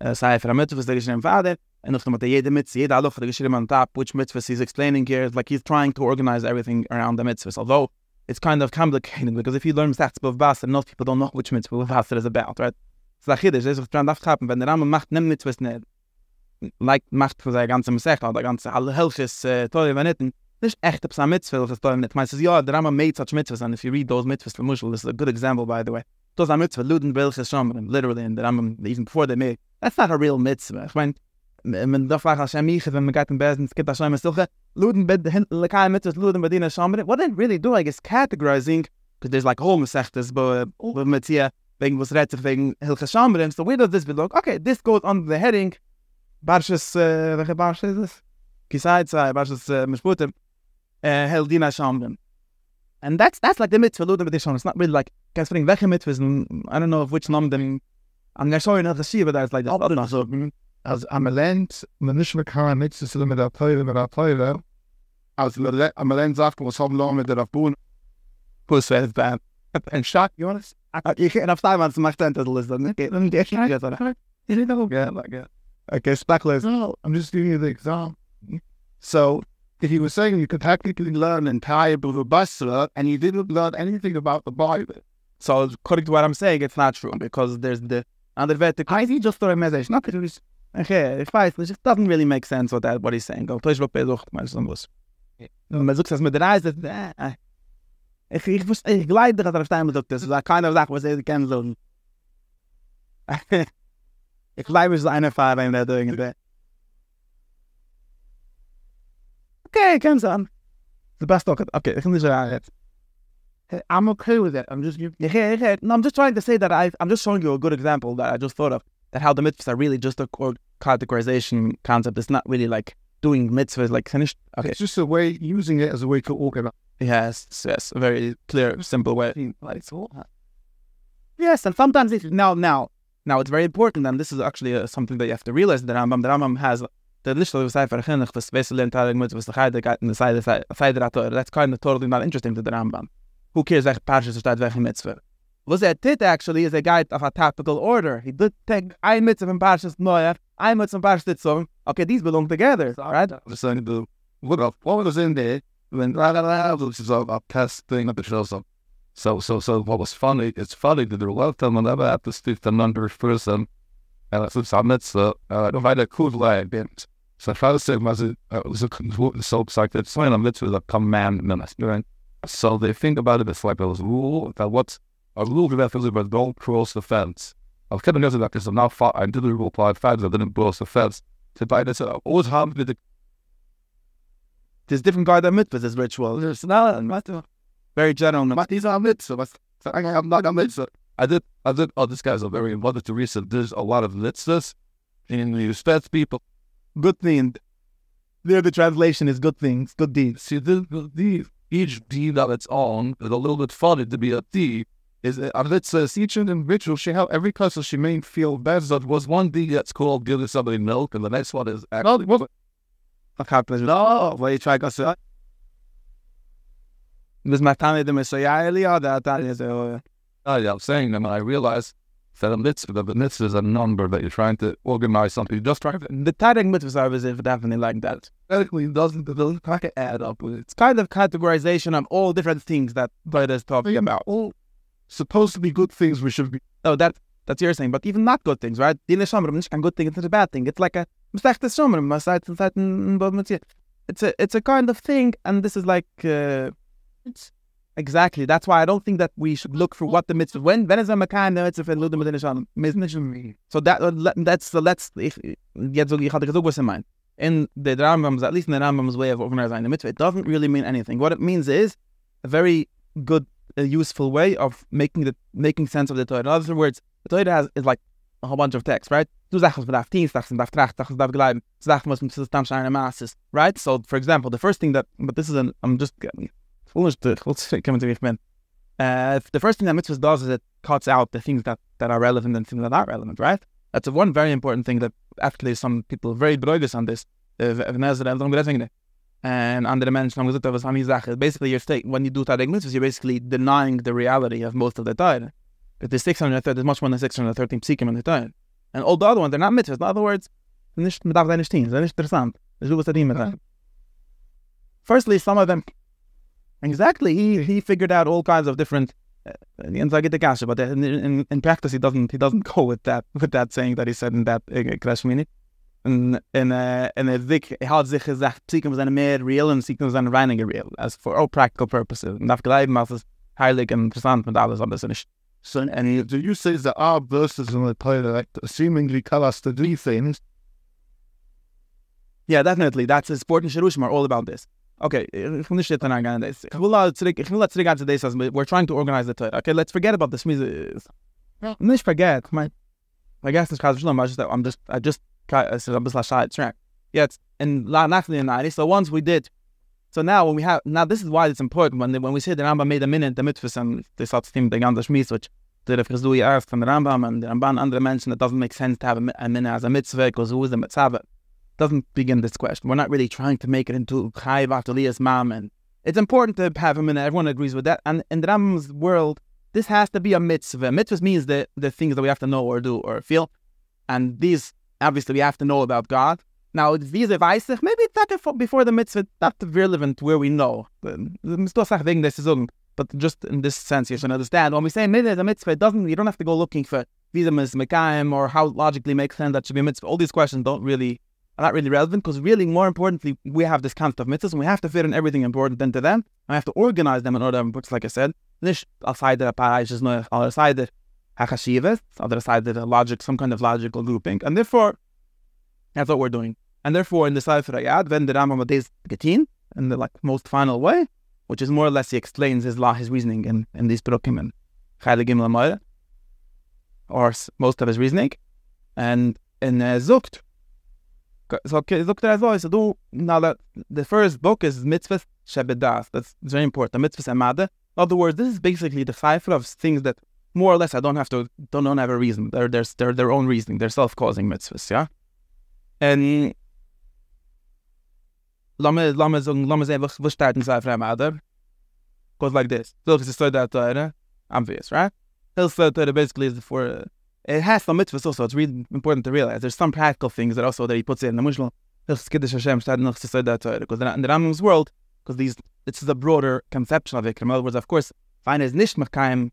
uh, Sefer mitzvahs. Der geschrieben Vater. And noch mit jede mitzvah, jede aloch, der geschrieben on top, which mitzvahs he's explaining here, like he's trying to organize everything around the mitzvahs. Although it's kind of complicated because if you learn mitzvah of Bas, most people don't know which mitzvah of Bas it is about, right? So the Chiddush is, dran darf happen, wenn der Rambam macht nem mitzvahs nicht, like macht für seine ganze Mesech, oder ganze alle Hilches, äh, Tore Vanitten, nicht echt ob es Mitzvah, das Tore Vanitten. Meistens, ja, der Rambam made such mitzvahs, and if you read those mitzvahs from Mushal, this is a good example, by the way. Those are mitzvah, Luden Bilches Shomrim, literally, and the Rambam, even before they made, that's not a real mitzvah. I mean, men darf fragen als jij wenn man gaat in bed en skip als jij luden de lekai het luden bedina shamre what they really do i guess categorizing because there's like home sectors but with matia wegen was redt wegen hilge shamre so where does this belong? Okay this goes under the heading barshes uh, welche barshes is this? Uh, mishputem uh, shamre and that's that's like the mitzvah luden bedina shamre it's not really like guys feeling welche mitzvahs i don't know of which them Oh, I'm not sure enough to see, but that's like, oh, no, so, as am lent man nicht mehr kann mit zu mit der Teile mit der Teile als am lent sagt was haben lange mit der Bun plus wird beim ein Schock Jonas ich kann auf Taiwan zu machen das ist dann geht und der Schock ja oder is it okay like okay speculate no I'm just giving you the example so if he was saying you could technically learn an entire Basra and you didn't learn anything about the Bible so according to what I'm saying it's not true because there's the other vertical I see just a message not because Okay, ich weiß nicht, it doesn't really make sense what, that, what he's saying. Go, please, bei Sucht, meinst du, was? Man sagt, dass mit der Reise, äh, ich, ich, ich, ich gleite, dass er auf Stein sagt, das ist keine Sache, was er kennt, so. ich glaube, es ist eine Fahrer in der Dürre. Okay, kennst du an. The best okay, okay, ich kann nicht sagen jetzt. I'm okay with it. I'm just yeah, no, I'm just trying to say that I, I'm just showing you a good example that I just thought of. That how the mitzvahs are really just a, categorization concept. It's not really like doing mitzvahs like finished. Okay. It's just a way using it as a way to organize. Yes, yes, a very clear, simple way. Yes, and sometimes it, now, now, now it's very important, and this is actually uh, something that you have to realize. that Rambam, the Rambam has the of Sefer Chinuch, the basically entire mitzvahs, the Chayde, and the side of That's kind of totally not interesting to the Rambam. Who cares? Welche Parshas steht welche mitzvah? Was er did actually is a guide of a topical order. He did take ein mitzvah from Parshas Noach, ein mitzvah from Parshas Titzum. Okay, these belong together, so, right? The saying the what? What was in there? When blah, is a, a test thing of the show. So, so, so, so, what was funny? It's funny that were time whenever I have to speak to another person, and it's a mitzvah. Uh, I a cool line. So, if I was saying, it was a so it's when a mitzvah is a commandment. So they think about it. It's like a rule that what a rule that is about don't cross the fence. I've kept noticing that because I'm now far, I didn't apply fans, I didn't cross the fence. To buy this, I always have the. There's different guy that mitzvahs this ritual. There's not very general. But these are mitzvahs. I am not a mitzvah. I did, I did, oh, this guy's a very important to reason. There's a lot of mitzvahs in the respect people. Good thing. There, the translation is good things, good deeds. See, the, the, each deed of its own is a little bit funny to be a deed is uh, let's uh, each individual she have every customer she may feel better. That was one thing that's called giving somebody milk, and the next one is actually. What, what happens? No, what you try to say? This my time the Messiah, that that is. Uh, oh, yeah, I'm saying them, and I realized that a mitzvah, the mitzvah is a number that you're trying to organize something. You're just trying to. The Taryag mitzvahs are is definitely like that. Technically, it doesn't, it doesn't kind of add up. It's kind of categorization of all different things that Torah is talking about. All supposed to be good things we should be. Oh, that that's your saying, but even not good things, right? Dine Shomrim, nicht kein good thing, it's not a bad thing. It's like a it's a it's a kind of thing, and this is like uh, it's exactly. That's why I don't think that we should look for what the mitzvah when when is a makan mitzvah So that uh, that's the let's in mind. In the Rambam's at least in the Rambam's way of organizing the mitzvah, it doesn't really mean anything. What it means is a very good, a useful way of making the making sense of the Torah. In other words, the Torah has is like a whole bunch of texts, right? Right? So, for example, the first thing that, but this is an, I'm just to, let's come to the uh, the first thing that mitzvah does is it cuts out the things that, that are relevant and things that aren't relevant, right? That's one very important thing that actually some people are very broigus on this. And under the mention of was basically you're stating when you do Taryag mitzvahs, you're basically denying the reality of most of the Torah. But the 613, there's much more than 613 psikim in the Torah. And all the other ones, they're not mitzvahs. In other words, nicht mit darf nicht stehen, nicht interessant. Das ist was mit Firstly, some of them, exactly, he he figured out all kinds of different. Uh, I get the kasha, but in, in, in practice he doesn't he doesn't go with that with that saying that he said in that Krashmini. Uh, and in uh, in a dik had sich gesagt psikim sind mehr real and psikim sind reiniger real as for all practical purposes. Und darf gleiben als es heilig und interessant mit alles, aber es ist so, and do you say there are verses in the Torah that seemingly tell us to do things? Yeah, definitely. That's important. Shirushim are all about this. Okay, ich will nicht jetzt anfangen das. Ich will zurück, ich will zurück zu this as uh, eh, we're trying to organize the Torah. Okay, let's forget about music. Nicht forget, my I guess this cause I'm just I'm just I uh, I'm just bisschen shy track. Yes, and nachly in 90. So once we did so now when we have now this is why it's important when when we say the Rambam made a minute the mitzvahs and this hat stimmt the ganze Schmiss which the Refresdui asked from the Rambam and the Ramban andere mentioned it doesn't make sense to have a, a minute as a mitzvah because who is the mitzvah doesn't begin this question. We're not really trying to make it into Chai Vatalia's mom and it's important to have a minute. Everyone agrees with that. And in the Rambam's world, this has to be a mitzvah. Mitzvah means the, the things that we have to know or do or feel. And these, obviously, we have to know about God. Now, Visa Weissach, maybe not before the mitzvah, not relevant where we know. But just in this sense, you should understand. When we say mitzvah, the mitzvah, it doesn't, you don't have to go looking for Visa Mekayim or how logically makes sense that should be a mitzvah. All these questions don't really, are not really relevant because really, more importantly, we have this concept of mitzvahs and we have to fit in everything important into them. And we have to organize them in order, of books, like I said, the paraish is no other side the hakashivas, other side the logic, some kind of logical grouping. And therefore, that's what we're doing. And therefore, in the Sefer Ayad, when the Rambam is Getin, in the like most final way, which is more or less he explains his law, his reasoning in, in these Perukim or most of his reasoning. And in uh, Zukt, so well, so do, now that the first book is Mitzvah Shebedas, that's very important, Mitzvah Amada. In other words, this is basically the cipher of things that more or less I don't have to, don't, don't have a reason. They're, they're, they're their own reasoning, they're self-causing mitzvahs, yeah? And Lama Lama Lama starten sei frem goes like this so it's so that uh, obvious right say that basically is for it has some mitzvahs also. It's really important to realize. There's some practical things that also that he puts in. The say that because in the Rambam's world because these this is a broader conception of it in other words of course fine is nicht um,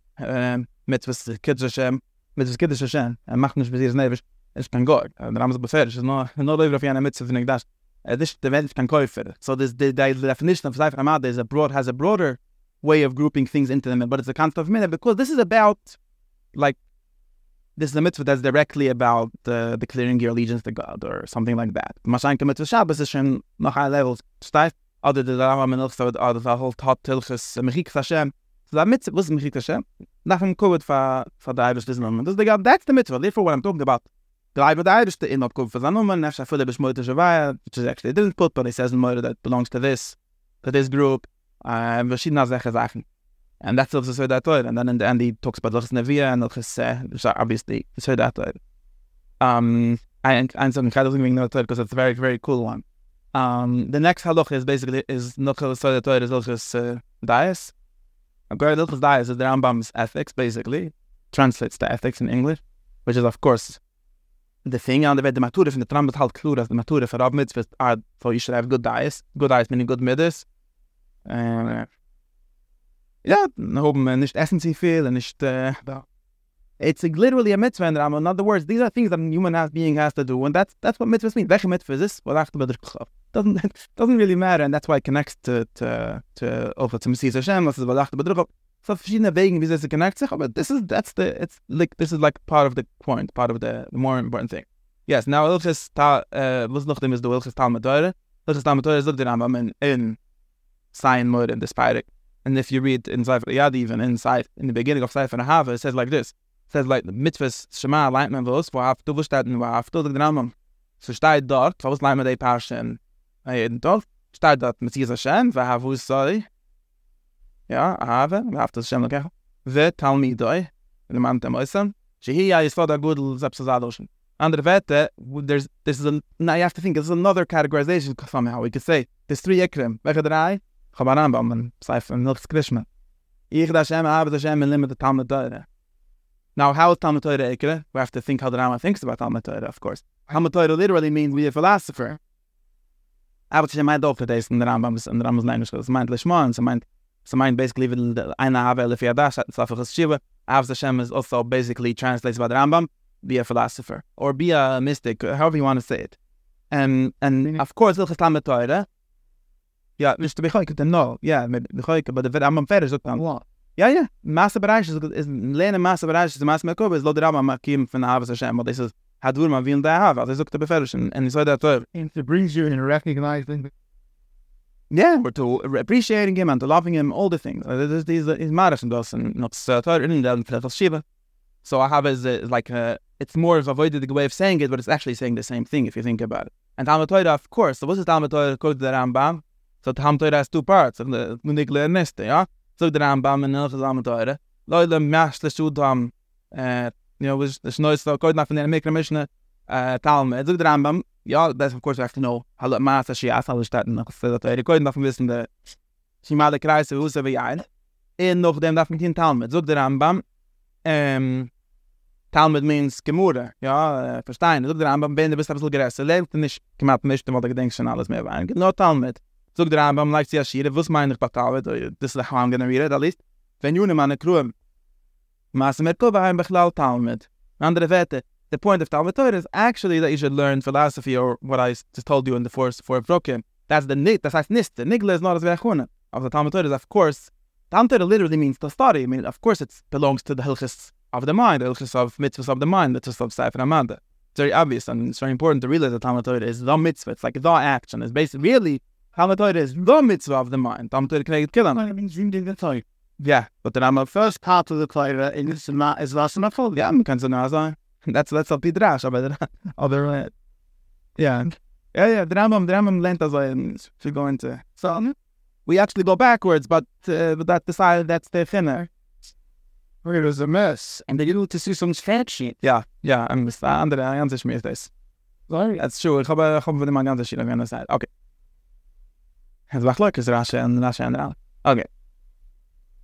mitzvahs kiddush Hashem mitzvahs kiddush Hashem and mach nicht nevish it's kein God the Rambam's befehl is no no over of yana mitzvah in das uh, this the Welt can kaufer. So this the, the definition of Sefer Hamad is a broad has a broader way of grouping things into them, but it's a concept of minute because this is about like this is a mitzvah that's directly about uh, declaring your allegiance to God or something like that. Mashanka mitzvah Shabbos is schon noch high levels steif. Other the Rambam and also the whole Tot Tilchus Mechik Hashem. So that mitzvah was Mechik Hashem. Dem Covid for for the Irish Islam. That's the mitzvah. Therefore, what I'm talking about the but I just in not good for the number and after the bishmote shavaya, which is actually didn't put, but he says in Moira that belongs to this, to this group, and verschiedene Sachen Sachen. And that's also so that And then in the end he talks about Lachs Nevia and Lachs, uh, obviously, so that Um, and and some kind of thing because it's a very, very cool one. Um, the next halach is basically is Nuchel so that is Lachs uh, Dias. Great Lachs Dias is the Rambam's ethics, basically, translates to ethics in English. which is of course the thing on the bed the matura from the tram but halt klur as the matura for ab mitzvah are so you should have good diets good diets meaning good middes uh, ja hoben wir nicht essen sie viel nicht uh, it's literally a mitzvah in Rambam. In other words, these are things that a human has, being has to do, and that's that's what mitzvahs mean. Welche mitzvah is this? Well, after the doesn't doesn't really matter, and that's why it connects to to to also to Messias Hashem. This is what after the so verschiedene Wegen, wie es connect sich, but this is that's the it's like this is like part of the point, part of the, the more important thing. Yes, now Ilchis ta uh was noch dem is the Ilchis Talmud Torah. Ilchis Talmud Torah is looked at Rambam in in sign mode in the Spirik. And if you read in Sefer Yad even in Seif in the beginning of Sefer Hava, it says like this. says like the mitzvahs shema leint man vos in wo auf du der namen so steht dort was leint man de passion ei in dort steht dort mit dieser schein wo ha wo soll ja aber wir auf das schein okay we tell me doi in dem eisen she he is for the good zapsazadoshn under vete there's this is a now you have to think there's another categorization somehow we could say there's three ekrem welche Chabaran ba man saif an nilchs krishma ich da shem habe da shem limit talmud Now, how is Talmud Torah Ikra? We have to think how the Rama thinks about Talmud Torah, of course. Talmud Torah literally means be a philosopher. Aber es meint auch, dass in der Rambam, in der Rambam language, es meint Lishma, es meint, es meint basically, wie eine Habe, Lefi Adash, it's off of Shiva. Avs Hashem is also basically translates by the Rambam, be a philosopher, or be a mystic, however you want to say it. And, and of course, Ilchas Talmud Torah, ja, nicht to be choyke, no, yeah, maybe choyke, but the Rambam Ferris, look, what? Ja, ja. Masse Bereich ist, ist lehne Masse Bereich, ist Masse Mekobe, ist lo der Rama makim von der Havas Hashem, das ist, hat wur ma wie in der Hava, also ich suchte beferisch, und ich soll der Teuf. And it brings you in recognizing Yeah, we're to appreciating him and to loving him, all the things. This is is Maras and das and not Torah in the Flech Shiva. So I have is uh, like uh, it's more of a avoided way of saying it, but it's actually saying the same thing if you think about it. And Talmud Torah, of course, so what is Talmud Torah according to the Rambam? so da ham teure has two parts and the äh, nuclear Neste, ja so the Rambam in hilchas er am teure leule mashle shudam uh you know was this noise that going nothing in make a mission uh talm so the Rambam ja that's of course I have to know how the math as she has all that and so that I going nothing wissen the sie mal der kreis wo so er wie ein in noch dem darf mit den mit. so der Rambam ähm Talmud means gemure, ja, äh, verstehen. So der Rambam bin, der bist ein bisschen größer, lebt er nicht, gemacht nicht, weil du denkst schon alles mehr wein. Genau Talmud. Zog der Rambam like sie ashire, was meine ich batawe, das ist I'm gonna read at least. Wenn june meine kruem, mas mit ko beim beklau talmud. Andere Wette, the point of Talmud Torah is actually that you should learn philosophy or what I just told you in the first four broken. That's the nig, that's nist. The nigla is not as vechuna. Of the Talmud Torah is of course, Talmud Torah literally means to study. I mean, of course it belongs to the hilchis of the mind, the hilchis of mitzvahs of the mind, mitzvahs of Sefer Amanda. It's very obvious and it's very important to realize that Talmud Torah is the mitzvah. It's like the action. It's basically really Talmud Torah is the mitzvah of the mind. Talmud Torah can kill him. It means reading the Torah. Yeah, but then I'm a first part of the Torah in this is last full. Yeah, so nah sein. That's that's a Pidrash, der other yeah. Yeah, yeah, the Rambam, the Rambam lent us in to go into. So we actually go backwards, but uh, but that decided that's the thinner. It was a mess. And they didn't to see some fat shit. Yeah, yeah, I'm the andere ganze schmiert das. Sorry. That's true. Ich habe ich habe mal ganze the other side. Okay. Leuk is Rashi and Rashi and Ram. Okay.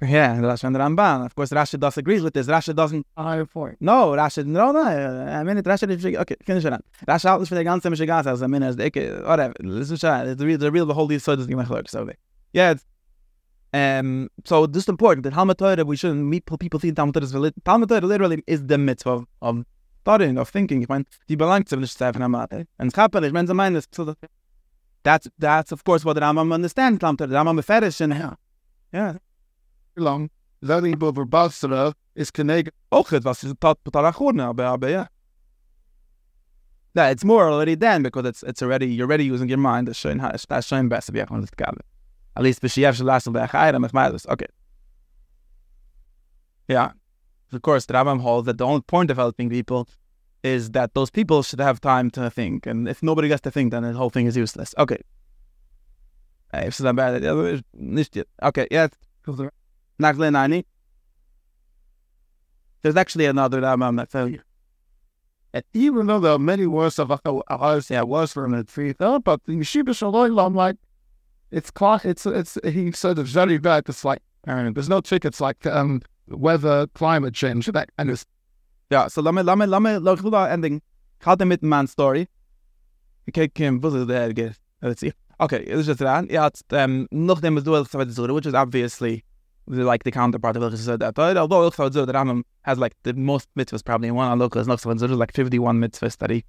Yeah, Rashi and Ramban. Of course, Rashi does agree with this. Rashi doesn't. I for No, Rashi. No, no. I mean, Rashi is. Okay, finish it. Rashi out for the ganze Mishigas as a minute. Whatever. Listen, the real, the real, the whole these so doesn't make clear. So, yeah. Um. So this is important. That Talmud Torah, we shouldn't meet people think Talmud Torah is Talmud Torah literally is the mitzvah of studying of thinking. Ich meine, die belangt zu nicht Sefer Hamate. Und Chappel, ich meine, sie meinen, that's that's of course what the Rambam understands. The Rambam fetish and yeah, yeah. Long. Learning about Basra is connected. Ist tot betalachurne, aber aber yeah. Yeah, it's more already then because it's it's already you're already using your mind. That's showing that's showing best to be on this gabe. At least b'shiev shalasel be'achayim if ma'alis. Okay. Yeah. Of course, the Rambam holds that the only point of helping people is that those people should have time to think. And if nobody gets to think, then the whole thing is useless. Okay. If it's bad. Okay, yeah. There's actually another that tells you. And even though there are many words of say I was from the tree, but the Yeshiva Shalom, I'm like, it's quite, it's, it's, he said it's very bad. It's like, there's no trick. It's like um, weather, climate change, that kind of Ja, so lass mir, lass mir, lass mir, lass mir, ending. Ich halte mit dem Mann Story. Okay, Kim, was ist der Erge? Let's see. Okay, it is just dran. Ja, it's, um, noch dem du willst, was which is obviously the, like the counterpart of Ilchus Zura. But although Ilchus Zura, the Rambam has like the most mitzvahs probably in one on local, is not like 51 mitzvahs that he,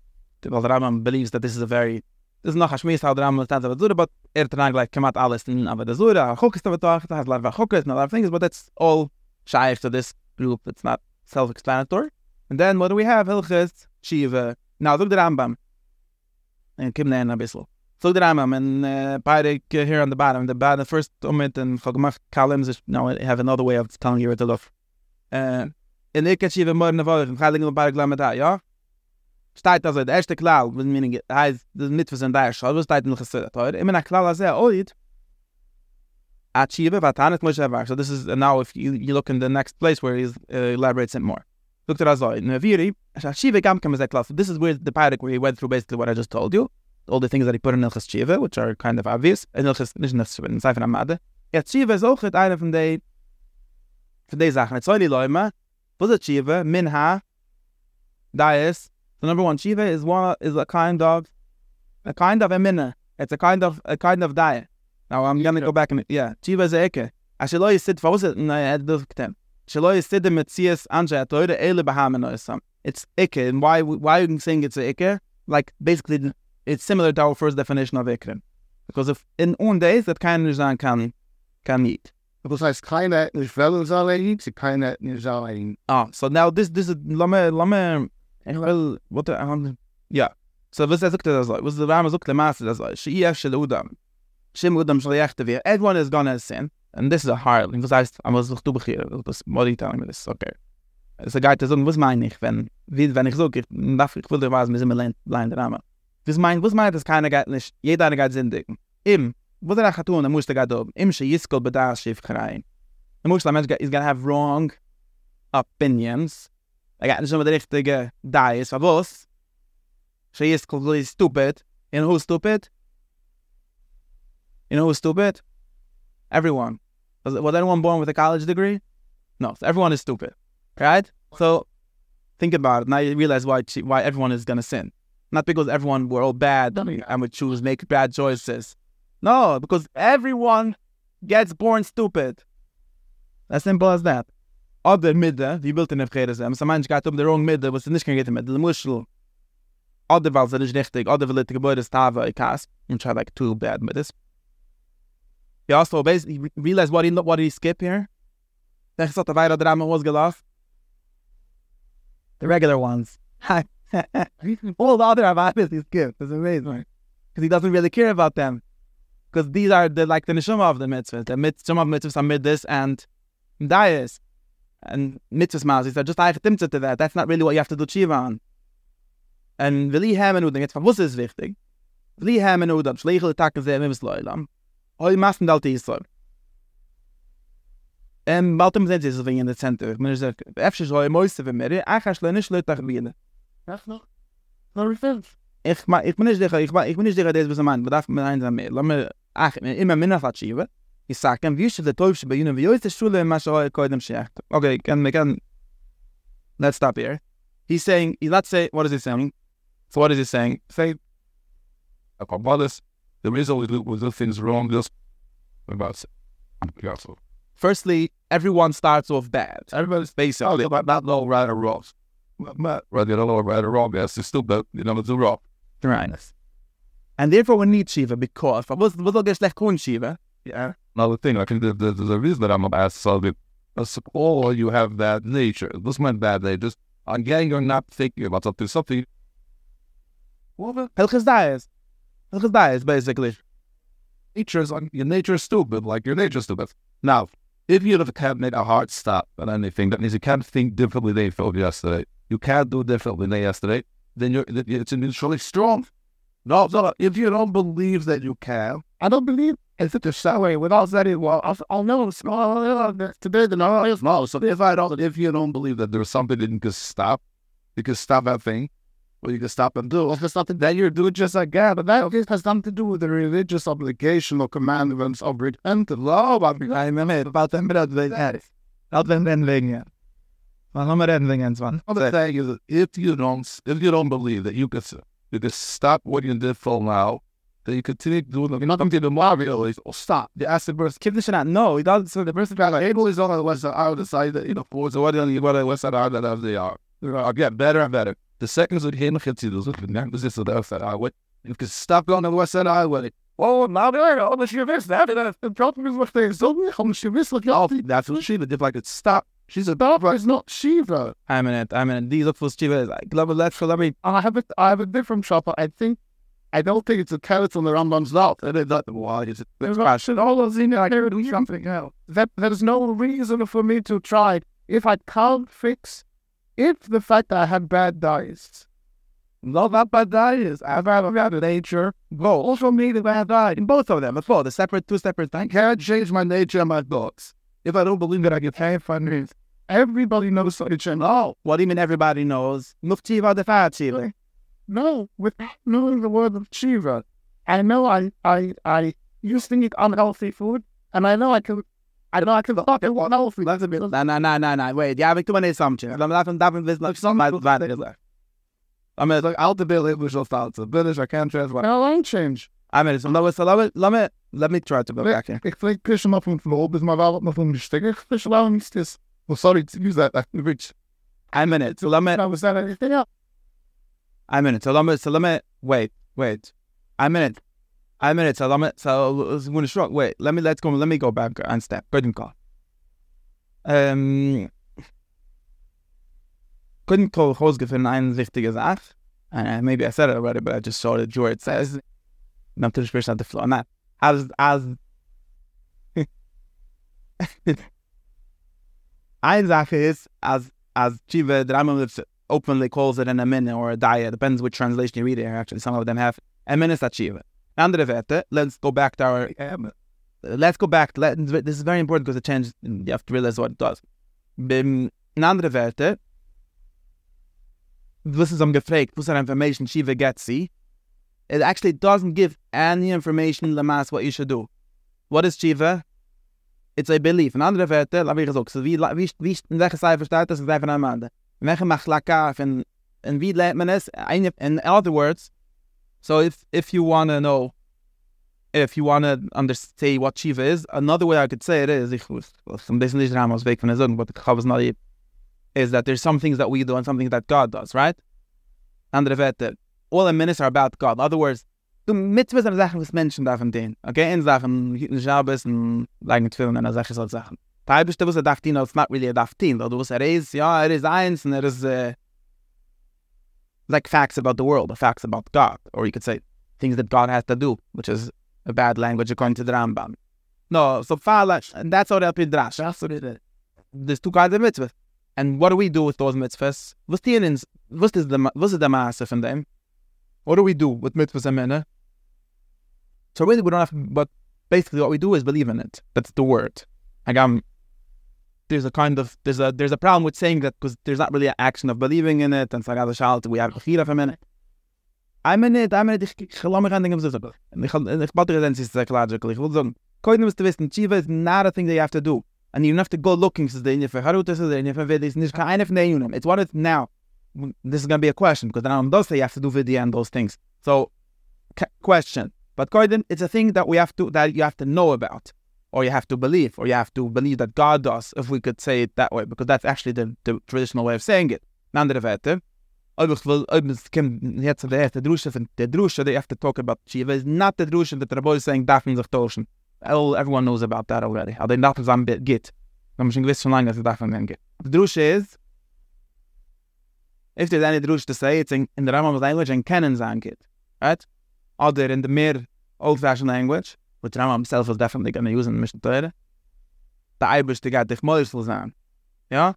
well, the Rambam believes that this is a very, this is not Hashmis, how the Rambam stands of Zura, but er trang like kamat alles in Avodah Zura, Chokis Tavatoch, it has a lot of Chokis and a lot of things, but it's all shy to this group. It's not self-explanatory. And then what do we have? Hilchis, Shiva. Now look the Rambam. And Kim Nen a bissel. So the Rambam and uh, Pairik uh, here on the bottom. The bottom, the first omit and Chogmach Kalims. Now I have another way of telling you what to love. Uh, in Ikat Shiva Mor Navor, in Chayling of Pairik Lamada, ja? Steht also, der erste Klall, meaning, heißt, das Mitzvah in Schal, was steht in Chesed, oder? Immer nach Klall, also, oid, at Shiva, Vatanet Moshe Avar. So this is, uh, now if you, you look in the next place where he uh, elaborates it more. At Azoi, in Viri, Shiva Gam is that class. This is where the Pairik where he went through basically what I just told you. all the things that he put in Ilchas Shiva, which are kind of obvious. In Ilchas, nicht in Sefer Amade. Ja, Shiva is auch eine von den, von den Sachen. Jetzt soll die Leute, was ist Shiva? Min ha, da ist, so number one, Shiva is one, is a kind of, a kind of a minna. It's a kind of, a kind of diet. Now I'm gonna go back and, yeah, Shiva is a eke. Asheloi sit, was it? No, I had to do Shaloi sit the Metzias Anja Toide Ele Bahamen Oisam. It's Ike, and why why are you saying it's a Ike? Like basically it's similar to our first definition of ikrim. Because if in own days that kind of sein kann, kann eat. Das heißt, keine nicht wollen soll er eat, sie keine nicht er. Ah, so now this, this is, lame, lame, ich will, what the, um, yeah. So was er sagt das so, was der Rama sagt der Maße das so, yef shel udam, shim udam shel yechte wir, everyone is gonna sin, and this is a hard, was heißt, I was doch du bechir, das Modi telling me this, okay. Ist ein Geid, der sagt, was meine ich, wenn, wie, wenn ich so, ich, ich will was, sind mir lein der Rama. Was meint, was meint, dass keiner geht nicht, jeder eine geht sindigen. Im, wo der Achat tun, muss der oben. Im, she yiskol bedaar schiff krein. Der Muslim Mensch is gonna have wrong opinions. Er geht nicht immer der richtige Dias, aber was? She yiskol really stupid. You know who's stupid? You know who's stupid? Everyone. Was, was anyone born with a college degree? No, so everyone is stupid. Right? So, think about it. Now you realize why why everyone is gonna sin. Not because everyone were all bad and would choose make bad choices. No, because everyone gets born stupid. As simple as that. Oder Mitte, wie built in Efrede sein? So manch geht um der wrong Mitte, was nicht kann gehen mit der Muschel. Oder weil es nicht richtig, oder weil die Gebäude ist Tava, ich has, and try like two bad this. He also basically realized what he, what did he skip here. Er. The regular ones. All the other Avamis he's give. It's amazing. Because he doesn't really care about them. Because these are the like the neshama of the mitzvahs. The mitzvah of mitzvahs are midas and dayas. And mitzvahs mazis are just eichetimtza to that. That's not really what you have to do tshiva on. And v'li hemen udam, jetzt was ist wichtig? V'li hemen udam, schleichel takken zeh mimis loilam. Hoi massen dalt Yisrael. Baltem sind sie so in der Zentrum. Man sagt, efsche schoi moiste für mir, ach, ich schleine schleutach biene. Ach noch? No refilms. Ich ma ich bin nicht sicher, ich ich bin nicht sicher, was meint, aber darf mir eins am mehr. Mir ach immer minna fatschive. Ich sag, wie ist der Teufel bei Ihnen, wie ist die Schule, was soll koidem schacht. Okay, can Let's stop here. He's saying, let's say, what is he saying? So what is he saying? Say, about this, there is always little things wrong, just about it. Yeah, so. Firstly, everyone starts off bad. Everybody's Basically. Oh, but not no right or wrong. But, right, you don't know right or wrong, yes, it's still, but, you know, it's wrong. Right. And therefore we need Shiva because, was was auch schlecht kun Shiva? Yeah. Another thing, I think the, the, the reason that I'm ask something, all you have that nature. This meant bad nature. Just, again, you're not thinking about something, something. Well, Hilchas Dayas. Hilchas Dayas, basically. nature's like your nature's stupid, like your nature's stupid. Now, if you can't make a hard stop on anything, that means you can't think differently than you felt yesterday. You can't do differently than yesterday. Then you're it's initially strong. No, no. If you don't believe that you can, I don't believe it's such a salary without that. Well, I'll, I'll know today. The no is no. So if I don't, if you don't believe that there's something that you can stop, you can stop that thing, or you can stop and do. If it's something that you're doing just like that, but that okay, has nothing to do with the religious obligation or commandments of repent the law. Oh, about I remember about them, but they it. Not them, then, yeah. Wann haben wir reden wegen eins, wann? Other thing is, if you don't, if you don't believe that you could, you could stop what you did for now, then you continue doing it. You're not going to do the Mario is, or stop. You ask the person, Kip dich not, no, he does, so the person got like, able is on the west side, I would decide that, you know, for so what the what the west side are that as they are. Gonna get better and better. The seconds that him hit you, those are the is the west side highway. You can stop going on the west side highway. Oh, now they're on oh, the Shivis, that is the problem is what they're oh, so the Shivis, look out. That's what she did. If I could stop, she's a Barbara, it's not Shiva. I'm in it, I'm in it. Die look for Shiva is like, love it, let's let me, I have a, I have a different shop. I think, I don't think it's a carrot on the Rambam's lot. And it's not the why is it? There's a should all in there. I can do something else. That there's no reason for me to try if I can't fix if the fact that I had bad diets. Not that bad diets. I've had a bad nature. Go also me the bad diet. in both of them, it's both, the separate, two separate I things. can't change my nature and my thoughts. If I don't believe that I get paid for it, everybody knows such and all. What do you mean everybody knows? Muf Shiva, the fat Shiva. No, without knowing the word of Shiva. I know I, I, I used to eat unhealthy food, and I know I can, I know I can fuck it unhealthy. That's a bit. No, no, no, no, no, wait, ja, ik doe maar niet assumption. Dan laten we daarvan wissen, dat some maar people waar say is that. I mean, Like, out the bill, it was just out. The British, I can't translate. No, I change. I mean, so let me, so let me, let me, let me try to go back here. Ik vind kussen op een vloer, dus maar wel op een sticker. Dus wel niet is. Well, sorry to use that. Rich. I'm in it, so let me, I was that anything else. I'm in it, so let me, so let me, wait, wait. I'm in it. I'm in it, so let me, so I'm going to shrug. Wait, let me, let's go, let me go back and step. Couldn't call. Um, couldn't call Hosgefen eine wichtige Sache. And maybe I said it already, but I just saw it, where it says, natürlich sprichst du the flow. Not as, as, Eine Sache ist, as, as Chiva, the Rambam openly calls it an amina or a daya, depends which translation you read here, actually, some of them have. Amina is a Chiva. Andere Werte, uh, let's go back to our, uh, let's go back, let, this is very important because it changes, you have to realize what it does. In andere Werte, uh, this is I'm gefragt, information Shiva gets, see? It actually doesn't give any information Lamas what you should do. What is Shiva? It's a belief. In andere Werte, la wie gesagt, so wie, wie, wie, in welcher Seite steht das, ist einfach eine Amande. In welcher Machlaka, in, in wie lernt man es? Eine- In other words, so if, if you want to know, if you want to understand what Shiva is, another way I could say it is, is that there's some things that we do and some things that God does, right? Andere Werte, all the minutes are about God. In other words, du mitzvahs sind Sachen, was Menschen darfen dienen. Okay, in Sachen, hüten Schabes und leigen Tfilm und solche solche Sachen. Teilweise, was darf dienen, it's not really a dienen. Du was er ist, ja, er ist eins und er uh, like facts about the world, or facts about God. Or you could say things that God has to do, which is a bad language according to the Rambam. No, so Fala, and that's how they'll be drash. That's what it is. There's two kinds of mitzvahs. And what do we do with those mitzvahs? What's the is the, was the master from them? What do we do with mitzvahs and minna? So really we don't have, but basically what we do is believe in it. That's the word. Like um, there's a kind of, there's a, there's a problem with saying that because there's not really an action of believing in it. And it's like, other child, we have a chira from it. I'm in it, I'm in it, ich, ich lass mich an Dingen so sagen. Und ich, ich batter es ist psychological. Ich will sagen, koidem ist zu wissen, is not a thing that you have to do. And you don't have to go looking, says the for Harut, is the for Vidis, and there's kind of name. It's what it's now. This is going to be a question because the Rambam does say you have to do vidya and those things. So, question. But koidem, it's a thing that we have to, that you have to know about. Or you have to believe, or you have to believe that God does, if we could say it that way, because that's actually the, the traditional way of saying it. Erste Drusche von der Drusche, they have to talk about Shiva, is not the Drusche that the Rabbi is saying, darf man sich everyone knows about that already. Aber den darf man sagen, geht. The Drusche is, if there's any Drusche to say, it's in, in the Rambam's language, and Kennen sagen geht. Right? Other in the more old-fashioned language, which Rambam himself is definitely going to use in the Mishnah Torah, the Eibisch, the God, dich Moisel sein. Ja?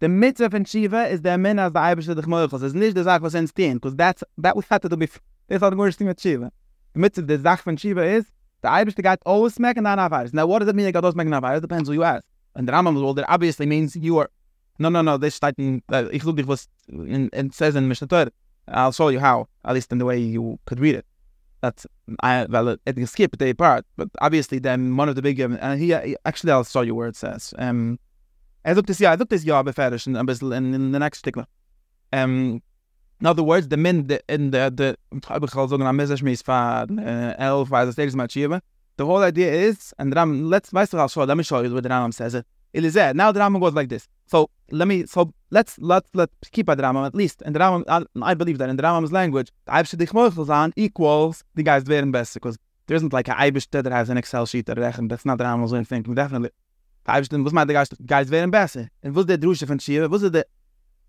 The mitzvah von Shiva is the min as the Eibisch, dich Moisel. It's nicht the Sache, was Tien, because that's, that we had to do before. That's not the worst thing with Shiva. The mitzvah, the Sache von Shiva is, the the always smack and not have Now, what does it mean, always smack and not have Depends who you ask. And the Rambam well, that obviously means you are, no, no, no, this steht in, uh, ich look, was, in, it says in Mishnah Torah. I'll show you how, at least in the way you could read it. That's I well it, it skip the part, but obviously then one of the big and he, he actually I'll show you where it says. Um sagt es ja, er sagt es ja befährisch ein bisschen in, in the next stickler. Um, in other words, the men the, in the, the, uh, elf, es, mal schiebe. The whole idea is, and Ram, let's, I'll show, let me show you what the Ram says it. There. Now the Ram goes like this. So, let me, so, let's, let's, let's keep at the at least. In the Ram, I, I believe that in the Ram's language, the Eibste dich Mochel equals the guys werden best, because there isn't like a Eibste that has an Excel sheet that that's not the Ram's way of thinking, definitely. Eibste, was meint the guys, guys werden besser? And was the Drusche von Shiva, was the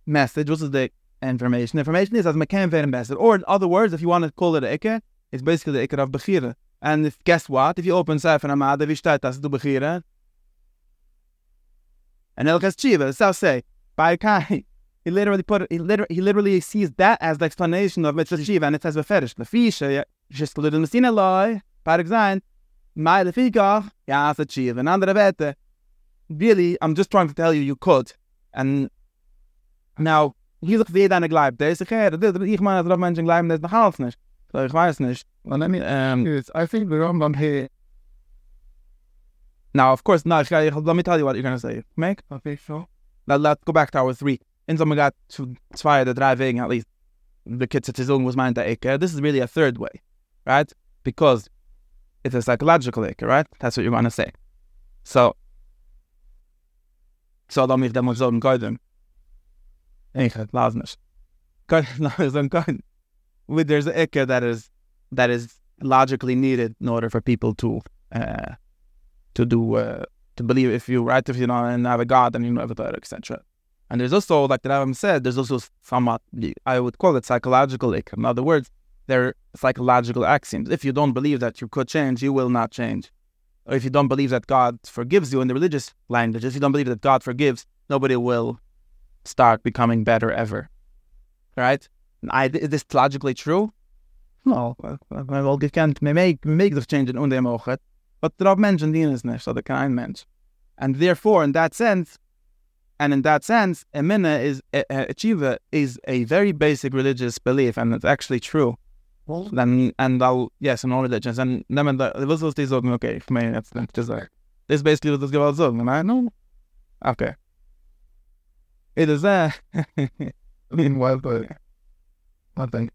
message, was the information? Information is as can werden besser. Or in other words, if you want to call it a Ikke, it's basically the Ikke of Bechira. And if, guess what? If you open Sefer Amada, wie steht das, du Bechira? And Elchas Chiva, so say, by Kai, he literally put he literally he literally sees that as the explanation of Mitzvah Shiva, and it says beferish the fisha just little Messina loy par example my the fika ja as a Shiva. And andere Wette really I'm just trying to tell you you could. And now hier doch wie deine gleib. Der ist der ich meine dass Menschen gleiben das noch nicht so ich weiß nicht Well, let me um, I think the Rambam here. Now of course no let me tell you what you're gonna say make Okay, so Let, let's go back to our three. In some got to zwei the driving, at least. The sagen, was meint der Ecke. This is really a third way, right? Because it's a psychological Ecke, right? That's what you're going to say. So, so dann mich damals sagen können. Ich lass nicht. Können sagen können. With there's an Ecke that is that is logically needed in order for people to uh, to do uh, to believe if you right if you know and have a God and you know everything etc. And there's also like the Rambam said, there's also somewhat I would call it psychological. In other words, they're psychological axioms. If you don't believe that you could change, you will not change. Or if you don't believe that God forgives you in the religious language, if you don't believe that God forgives, nobody will start becoming better ever. Right? I, is this logically true? No. Well, gekent, me make, make the change in undemoget. But der Menschen dienen es nicht, oder kein Mensch. And therefore, in that sense, and in that sense, a minna is a, a is a very basic religious belief, and it's actually true. well, Then and I'll yes, in all religions. And then the was these okay for me. That's that's just like this basically was gewalt sagen, and I know. Okay. It is uh I mean, well, but nothing.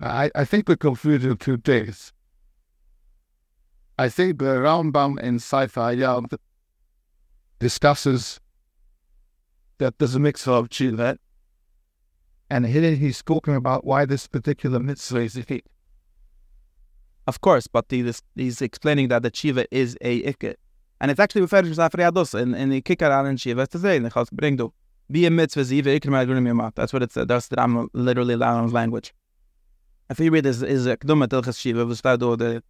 I, I think we're confused in two things. I think the Rambam in Sci-Fi yeah, discusses that there's a mix of Chilet, and here he's talking about why this particular mitzvah is a Of course, but he he's explaining that the Shiva is a Ikke. And it's actually referred to as in, in the Kikar an Shiva to say, in the Chals bring do. Be a mitzvah ziva ikrim yamat. That's what it said. That's the Ram literally Lam's language. If you read this, is a Kduma Tilchas Shiva, was that do the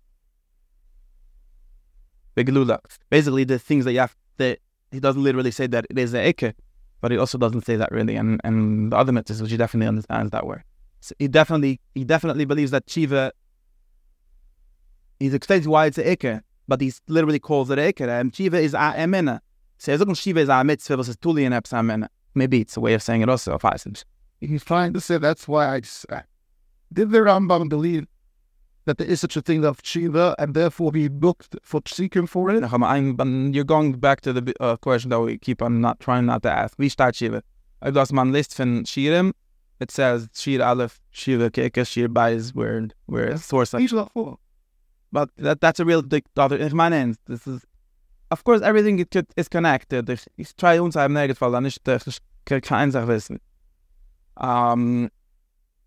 Beglula. Basically, the things that you have, that he doesn't literally say that it is a Ikke, but he also doesn't say that really. And, and the other mitzvahs, which he definitely understands that way. So he definitely, he definitely believes that Shiva he's explaining why it's a Ikke, but he literally calls it a. And Shiva is a emena. So he's looking Shiva is a mitzvah versus Tuli and emena. Maybe it's a way of saying it also, if I said. He's trying to say that's why I just, uh, did the Rambam believe that there is such a thing of Shiva and therefore he looked for seeking for it? I'm, I'm, you're going back to the uh, question that we keep on not trying not to ask. We start Shiva. I lost my list from Shirim. It says Shir Aleph, Shiva Keka, Shir Bais, where, where source He's not for. But that that's a real big in my end. This is of course everything it could, is connected. Ich, ich try uns haben Fall dann nicht ich kein Sach wissen. Um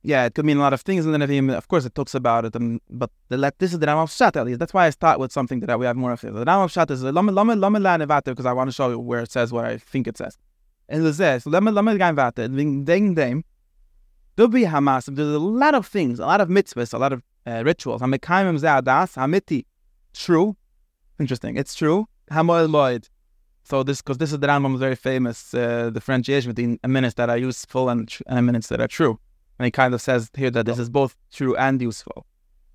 yeah, it could mean a lot of things, and then you, of course it talks about it, and but the let this is the Rambam Shat at least. That's why I start with something that we have more of. The Rambam Shat is lama lama lama vate because I want to show you where it says what I think it says. And it says lama lama gain vate wegen ding dem. Do be hamas. There's a lot of things, a lot of mitzvahs, a lot of uh, rituals. Hamekaimim ze'adas hamiti. True. Interesting. It's true. Hamoel loid. So this, because this is the Rambam's very famous uh, differentiation between a minutes that are useful and, tr- and minutes that are true. And he kind of says here that this is both true and useful.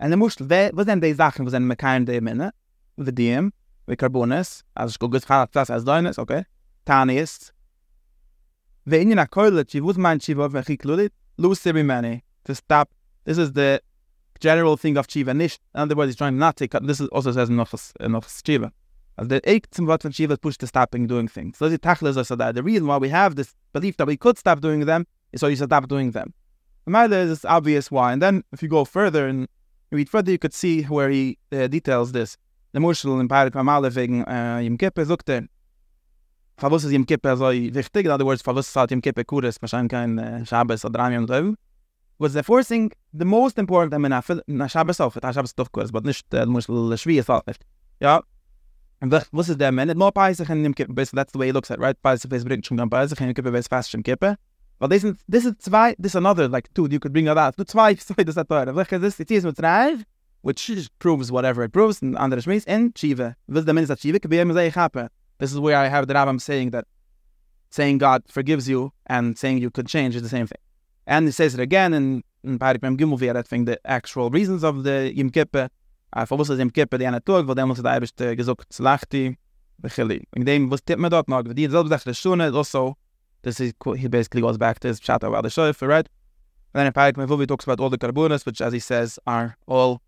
And the mushel, was then they Sachen, was then mekaim de minne, with the DM, with carbonis, as go good das as doines, okay? Taniist. The Indian koile, chi wuz mein chi wov mechik lulit, lose many, to stop. This is the general thing of Shiva nicht. In other words, he's trying not to cut. This is also says enough enough Shiva. As the eight zum Wort von Shiva is push to stopping doing things. So the tachlis is that the reason why we have this belief that we could stop doing them is so you stop doing them. The matter is obvious why. And then if you go further and read further, you could see where he uh, details this. The Muschel in Parik Amale wegen uh, Yom Kippur sagt er, Favus ist Yom Kippur so wichtig, in other words, Favus ist Yom Kippur Kuris, wahrscheinlich kein uh, Shabbos oder Rami und Teufel. was the forcing the most important I mean na Shabbos auch da Shabbos doch kurz but nicht der Muschel schwer ist nicht ja und was was ist der Minute more Peisach in dem Kippur that's the way he looks at right Peisach is bringt schon dann Peisach in Kippur weiß fast schon Kippur Weil this is this is zwei this is another like two you could bring that du zwei zwei das hat da like this it is with drive which proves whatever it proves and andere in chiva was the minutes that chiva could be am say happen this is where i have the rabbam saying that saying god forgives you and saying you could change is the same thing. And he says it again in in parik mem gimel via that thing the actual reasons of the yom kippur uh, for was yom kippur the anatog weil dem was da ibst gesagt slachti bechili in dem was tip mir dort noch? Die selbe sache also this is he basically goes back to his chat about the show for right? And then in Parak Mevuvi talks about all the carbonas which as he says are all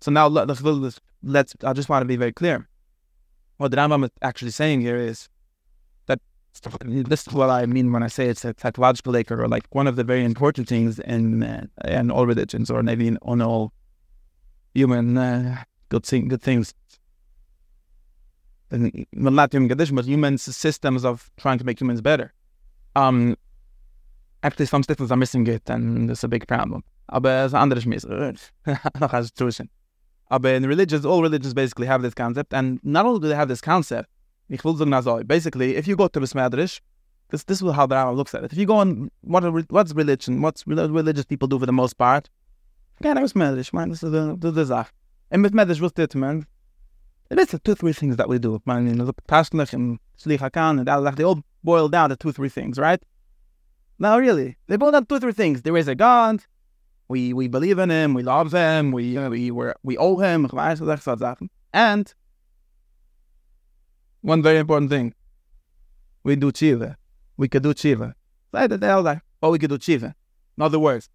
so now let, let's, let's I just want to be very clear. What the Rambam is actually saying here is that this is what I mean when I say it's a psychological acre or like one of the very important things in uh, in all religions or maybe in on all human uh, good thing good things. Not human condition but human systems of trying to make humans better um actually some systems are missing it and there's a big problem. Aber es andere schmiss. Noch als tuschen aber in religions all religions basically have this concept and not only do they have this concept basically if you go to the smedrish this this is how the Rambam looks at it. If you go on what what's religion what's religious people do for the most part? Yeah that was man this is the the, the Sache and with smedrish was it man is the two three things that we do man you the passionate and slichakan and all that they all boil down to two, three things, right? No, really, they boil down to two, three things. There is a God. We we believe in him. We love him. We we we we owe him. And one very important thing, we do tshiva. We could do tshiva. Say the hell that. Oh, we could do tshiva. In other words,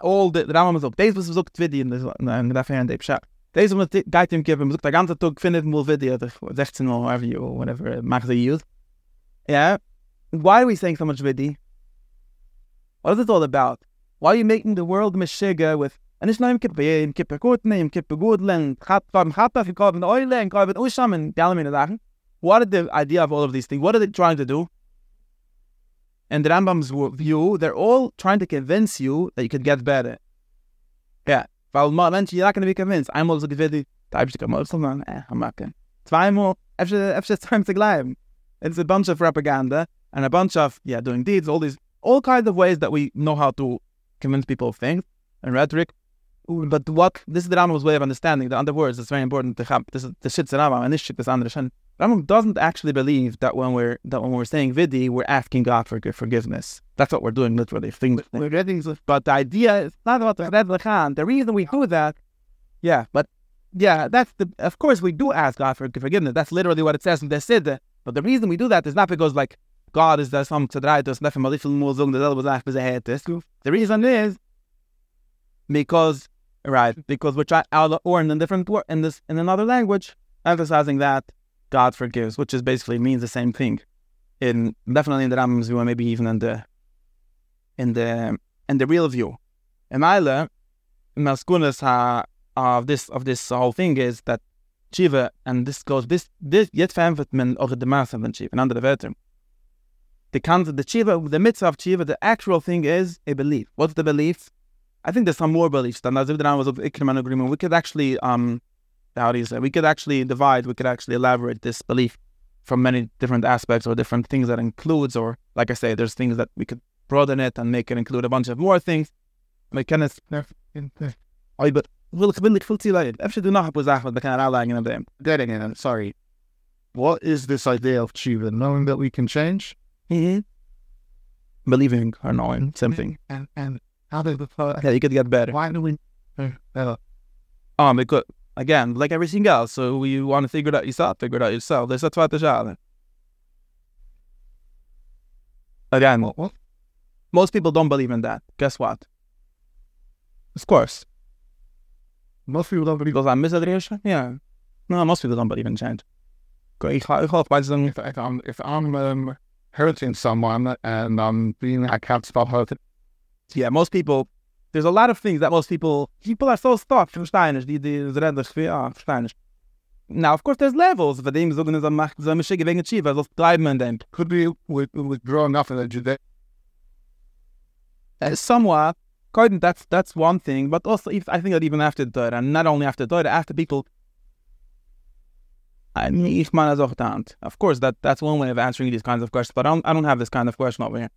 all the, the Rambam is up. Deze was ook video in de de fan tape shop. Deze was geit hem kippen. Zoekt de ganze Tag findet mal video, 16 or whatever you whatever macht they use. Yeah. Why are we saying so much vidi? What is it all about? Why are you making the world meshiga with and it's not im kippe im kippe gutne im kippe gutlen hat beim hat kaufen usham and dalmin Sachen. What is the idea of all of these things? What are they trying to do? And the Rambam's view, they're all trying to convince you that you could get better. Yeah. Weil Menschen, you're not going to be convinced. Einmal so gewiddi, da hab ich dich mal so, eh, I'm not going. Zweimal, efter, efter time to bleiben. It's a bunch of propaganda and a bunch of yeah doing deeds, all these all kinds of ways that we know how to convince people of things and rhetoric. But what this is the Rambam's way of understanding. The other words it's very important to have this is the shit Rambam and this shit is Andreshan. Rambam doesn't actually believe that when we're that when we're saying vidi, we're asking God for forgiveness. That's what we're doing literally. Thing, we're getting, but the idea is not about the The reason we do that, yeah, but yeah, that's the. Of course, we do ask God for forgiveness. That's literally what it says in the Siddur. But the reason we do that is not because like God is there some to try to never mal ifel mo zung the was after the this. The reason is because right because we're trying out or in a different in this in another language emphasizing that God forgives, which is basically means the same thing. In definitely in the Rambam's view, and maybe even in the in the in the real view. In Eile, Maskunas ha of this of this whole thing is that Shiva, and this goes, this, this, yet man auch the Maße von Shiva, in andere Wörter. The concept, the Shiva, the mitzvah of Shiva, the actual thing is a belief. What's the belief? I think there's some more beliefs than as if the was of agreement. We could actually, um, how do you say, we could actually divide, we could actually elaborate this belief from many different aspects or different things that includes, or like I say, there's things that we could broaden it and make it include a bunch of more things. Sorry. What is this idea of tshuva? Knowing that we can change? Mm-hmm. Believing or knowing something. And and how does the yeah, you could get better. Why do we uh, Um, because again, like everything else, so you want to figure it out yourself, figure it out yourself. There's a zweite Schale. Again, what, what? most people don't believe in that. Guess what? Of course. Most people don't believe. Because I'm misadration? Yeah. No, most people don't believe in change. Ich, ich hoffe, bei diesem, If, if I'm if I'm um, hurting someone and I'm being I can't stop hurting. yeah, most people, there's a lot of things that most people, people are so stuck, verstehen die, die, sie reden sich für, ah, verstehen. Now, of course, there's levels, für dem, so, so, macht, so, schicken wegen Chiva, so, bleiben in dem. Could be with with growing up in a Judea. Uh, somewhat, that's, that's one thing, but also, if, I think that even after the and not only after the after people, Of course, that, that's one way of answering these kinds of questions, but I don't, I don't have this kind of question over here.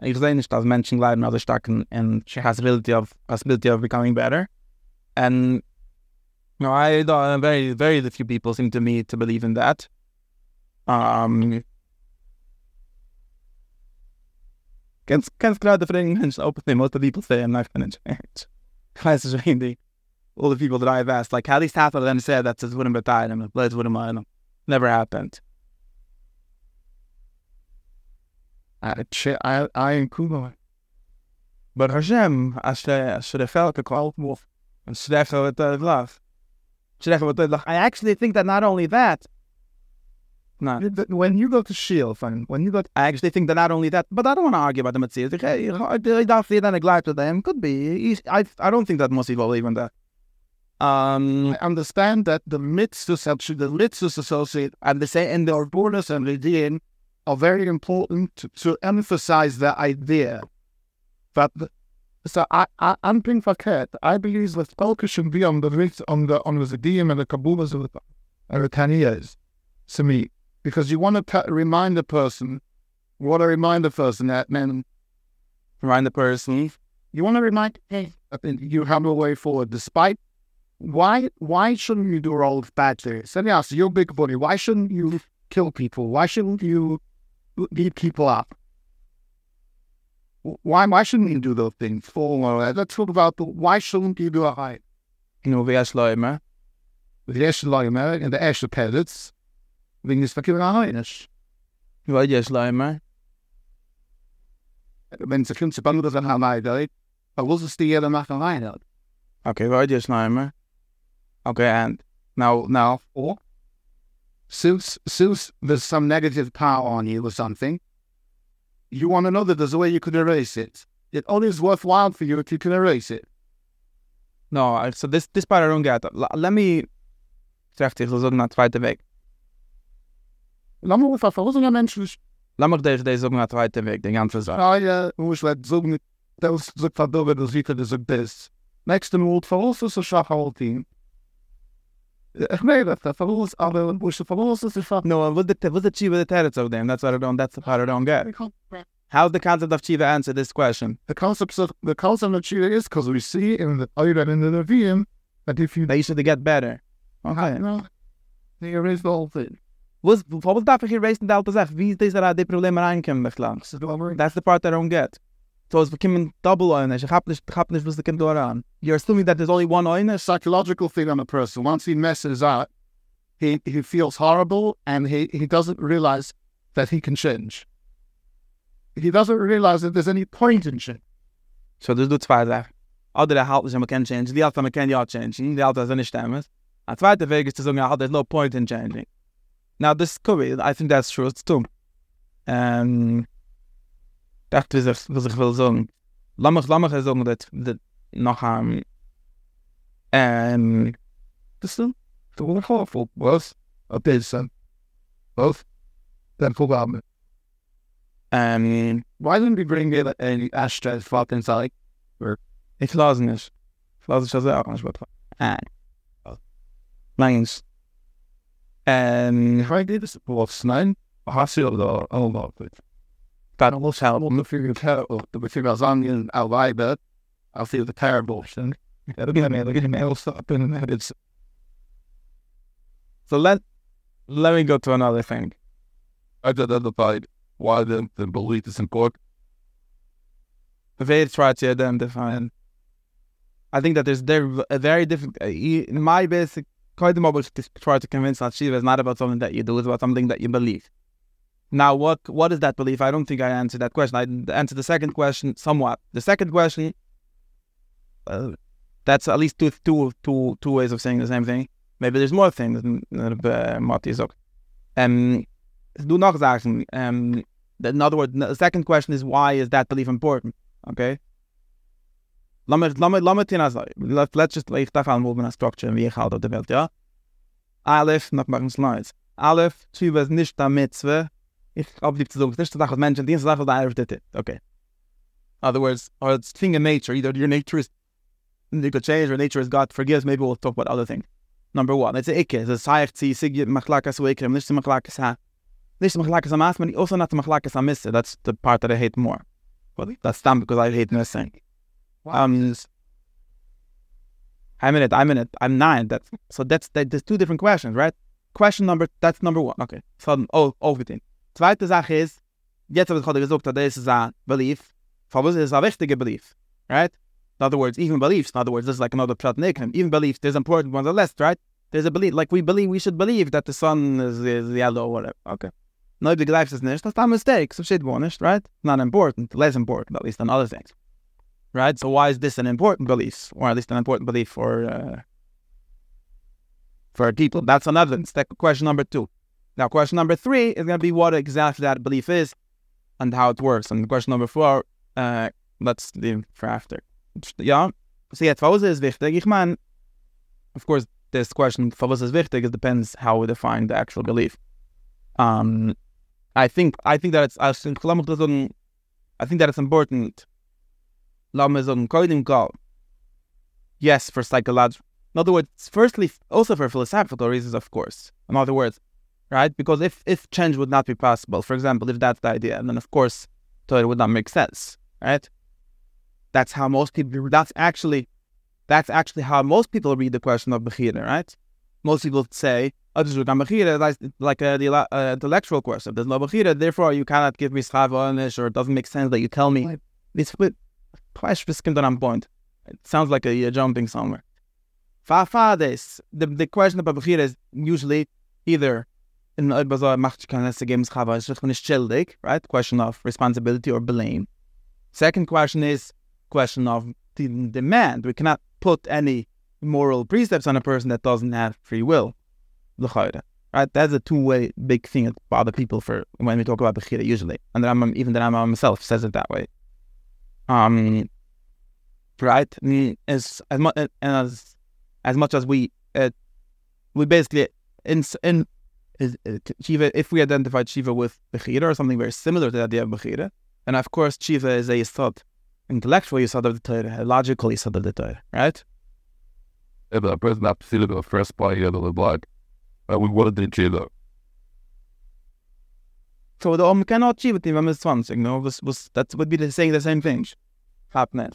Ich sehe nicht, dass Menschen leiden also stark in, in possibility of, possibility of becoming better. And, no, I don't, very, very few people seem to me to believe in that. Um, ganz, ganz klar, fragen Menschen, openly, most of the people say I'm not going to change. Weiß ich really, all the people that I've asked, like at least half of them said that it wouldn't be tired, and it wouldn't mind. Never happened. I I I them. But Hashem, as the as the felt called wolf, and Shrecha with the love. Shrecha with the love. I actually think that not only that, no, When you go to Shield, fine. When you go to I actually think that not only that, but I don't want to argue about the. Hey, I don't feel that them. Could be. I I don't think that most people believe in that. Um, I understand that the mitzvahs actually the mitzvahs associated and the same, in the or bonus and Redin are very important to, to emphasize the idea that the, so I, I I'm being verkehrt. I believe that focus should be on the rit- on the on the Zedim and the Kabulas of the Aratanias to me because you want to remind the person, you want to remind the person that man, remind the person. you want to remind that you have a way forward despite. Why why shouldn't you do all of bad things? Ask you, you're a big buddy. Why shouldn't you kill people? Why shouldn't you beat people up? Why why shouldn't you do those things? For let's talk about the why shouldn't you do a high? You know, wer schleimer. The eerste lange en de eerste pellets. Wegen des verkehren Heines. Weil ihr schleimer. Wenn sie kommt zu Bangladesh an Hawaii, aber was ist die jeder machen rein? Okay, weil ihr schleimer. Okay, and now, now, Or since since there's some negative power on you or something, you want to know that there's a way you can erase it. It only is worthwhile for you if you can erase it. no, so this, this part I don't get. L- let me, treff dich, so sagen, zweite Weg. Lass mal einfach versuchen, ja Menschen, Lass mich dich, die sagen, zweite Weg, die ganze Sache. ah ja, muss man sagen, das ist so verdammt, das sieht das so das. Nächste Mal, versuchen so Schachhalting. Ich meine, das versuchen, aber wo ist versuchen, ist einfach. No, what's the, what's the Chiva the Teretz of them? That's what I don't, that's the part I don't get. How's the concept of Chiva answer this question? The concept of the concept of Chile is because we see in the Ayran in the Nevi'im that if you That you should get better. Okay. you know, they erase the whole thing. Was, was darf ich hier raisen die alte Sache? Wie ist das, dass die Probleme reinkommen, beklang? So That's the part I don't get. So it's becoming double Einisch. Ich hab nicht, ich hab nicht, was the kommt daran. You're assuming that there's only one Einisch? psychological thing on a person. Once he messes up, he, he feels horrible and he, he doesn't realize that he can change. He doesn't realize that there's any point in change. So there's two Sachen. Oder er halt nicht, man kann change. Die alte, man kann ja change. Die alte sind nicht stemmen. A zweite Weg ist zu sagen, there's no point in changing. Now this could be, I think that's true, it's true. Um, dachte, was ich, was ich will sagen. Lass mich, lass mich sagen, dass, dass noch am, ähm, This thing, the one awful was son. Both. Then full government. ähm, Why didn't we bring in any ashtray fucking inside? ich lasse nicht. Ich lasse nicht, dass er auch nicht wird. Ah. Meins. Ähm, If I did this, well, nine, I feel the oh, but that almost help. I'm figuring terrible. The figure was on in Alvai, but I feel the terrible thing. Look at me, look at me, all stuff in the So let, let me go to another thing. I identified why the, the belief is important. Very try to identify. I think that there's there a very different. Uh, in my basic, quite the mobile to try to convince that Shiva is not about something that you do; it's about something that you believe. Now, what what is that belief? I don't think I answered that question. I answered the second question somewhat. The second question, uh, that's at least two two two two ways of saying the same thing. Maybe there's more things uh, Mati sagt. Um, do noch sagen. Um, in other words, the second question is why is that belief important? Okay. Let let's just like that on movement structure wie ich halt auf der Welt, ja. Alef noch machen slides. Alef, tshiva is nicht da mitzwe. Ich hab lieb zu sagen, nicht die Sache, was Menschen, die Sache, was Alef did it. Okay. In other words, or it's thing in nature, either your nature is you could change, or nature is God forgives, maybe we'll talk about other things. Number one, it's a ikke, it's a saich tzi, sigi, machlakas weikrem, nicht machlakas ha. Nicht machlakas amas, but also not machlakas amisse. That's the part that I hate more. Well, that's dumb because I hate missing. Um, I'm in it. I'm in it. I'm nine. That's so. That's that, there's two different questions, right? Question number. That's number one. Okay. So oh, aufgetein. Zweite Sache ist, jetzt habe ich gerade gesagt, das ist ein Belief. For was is a wichtige belief, right? In other words, even beliefs. In other words, this is like another prat Even beliefs, there's important ones on the list, right? There's a belief, like we believe, we should believe that the sun is, is yellow or whatever. Okay. No, the life is nicht. That's not a mistake. So shit, right? Not important. Less important, at least than other things right? So why is this an important belief, or at least an important belief for uh, for people? That's another question number two. Now, question number three is going to be what exactly that belief is and how it works. And question number four, uh, let's leave for after. Yeah. So yeah, was is wichtig. Ich of course, this question, was is wichtig, it depends how we define the actual belief. Um, I think I think that it's I think that it's important. Yes, for psychological. In other words, firstly, also for philosophical reasons, of course. In other words, right? Because if, if change would not be possible, for example, if that's the idea, then of course, Torah would not make sense, right? That's how most people. That's actually, that's actually how most people read the question of Bechira, right? Most people say, "Oh, this is like a, the uh, intellectual question. There's no Bechira, therefore you cannot give me schava or it doesn't make sense that you tell me." Bis kommt on point. It sounds like a, you're jumping somewhere. Fa fa this. The the question about Bechira is usually either in Bazar macht kann es geben schava ist nicht schuldig, right? Question of responsibility or blame. Second question is question of the demand. We cannot put any moral precepts on a person that doesn't have free will. Right? That's a two-way big thing for other people for when we talk about Bechira usually. And the Rambam, even the Rambam himself says it that way um, right? As as much as as much as we uh, we basically in in is, uh, Shiva, if we identify Shiva with Bechira or something very similar to the idea of Bechira, then of course Shiva is a thought, intellectual Yisod of the Torah, a logical Yisod of the Torah, right? Yeah, but a person to the first part of the blood. But we wanted to Shiva. So the Om cannot achieve it even with 20, you know, was, was, that would be the, saying the same thing. Happening.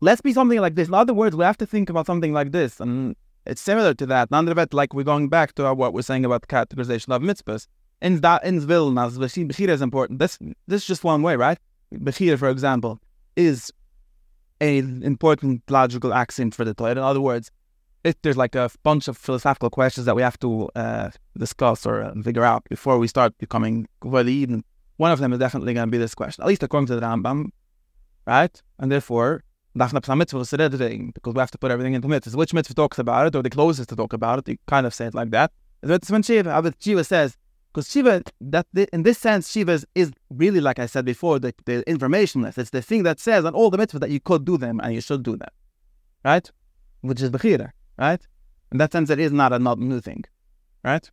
Let's be something like this. In other words, we have to think about something like this. And it's similar to that. None of it, like we're going back to what we're saying about categorization of mitzvahs. In that in Vilnas, Bechira is important. This this is just one way, right? Bechira, for example, is an important logical accent for the Torah. In other words, if there's like a bunch of philosophical questions that we have to uh, discuss or uh, figure out before we start becoming valid, one of them is definitely going to be this question, at least according to the Rambam, right? And therefore, because we have to put everything into mitzvahs. Which mitzvah talks about it, or the closest to talk about it? You kind of say it like that. It's when Shiva, Shiva says, because Shiva, that in this sense, Shiva is, is, really, like I said before, the, the informationless. It's the thing that says on all the mitzvahs that you could do them and you should do them, right? Which is Bechira right? In that sense, it is not a not new thing, right?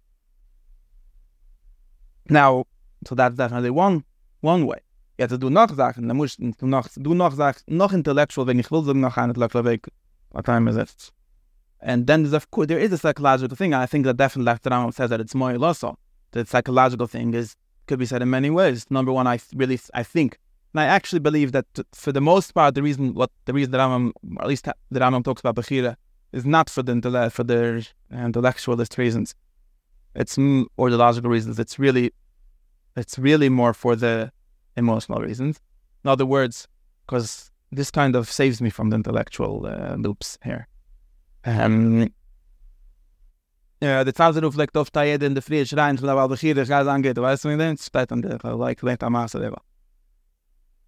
Now, so that's definitely one one way. Jetzt du noch Sachen, dann musst du noch du noch sagst noch intellectual, wenn ich will sagen noch intellectual Weg, what time is it? And then there's of course there is a psychological thing. I think that definitely left around says that it's more also. The psychological thing is could be said in many ways. Number one, I really I think, and I actually believe that for the most part, the reason what the reason that I'm at least that Rambam talks about Bechira is not for the intellect, for their intellectualist reasons. It's or the logical reasons. It's really, it's really more for the emotional reasons. In other words, because this kind of saves me from the intellectual uh, loops here. Um, de Zahl sind auflegt auf Tayed in der Friede schreien, von der Waldachir, der Geist angeht, weißt du, wie denn? Steht an der, like, lehnt am Maße, der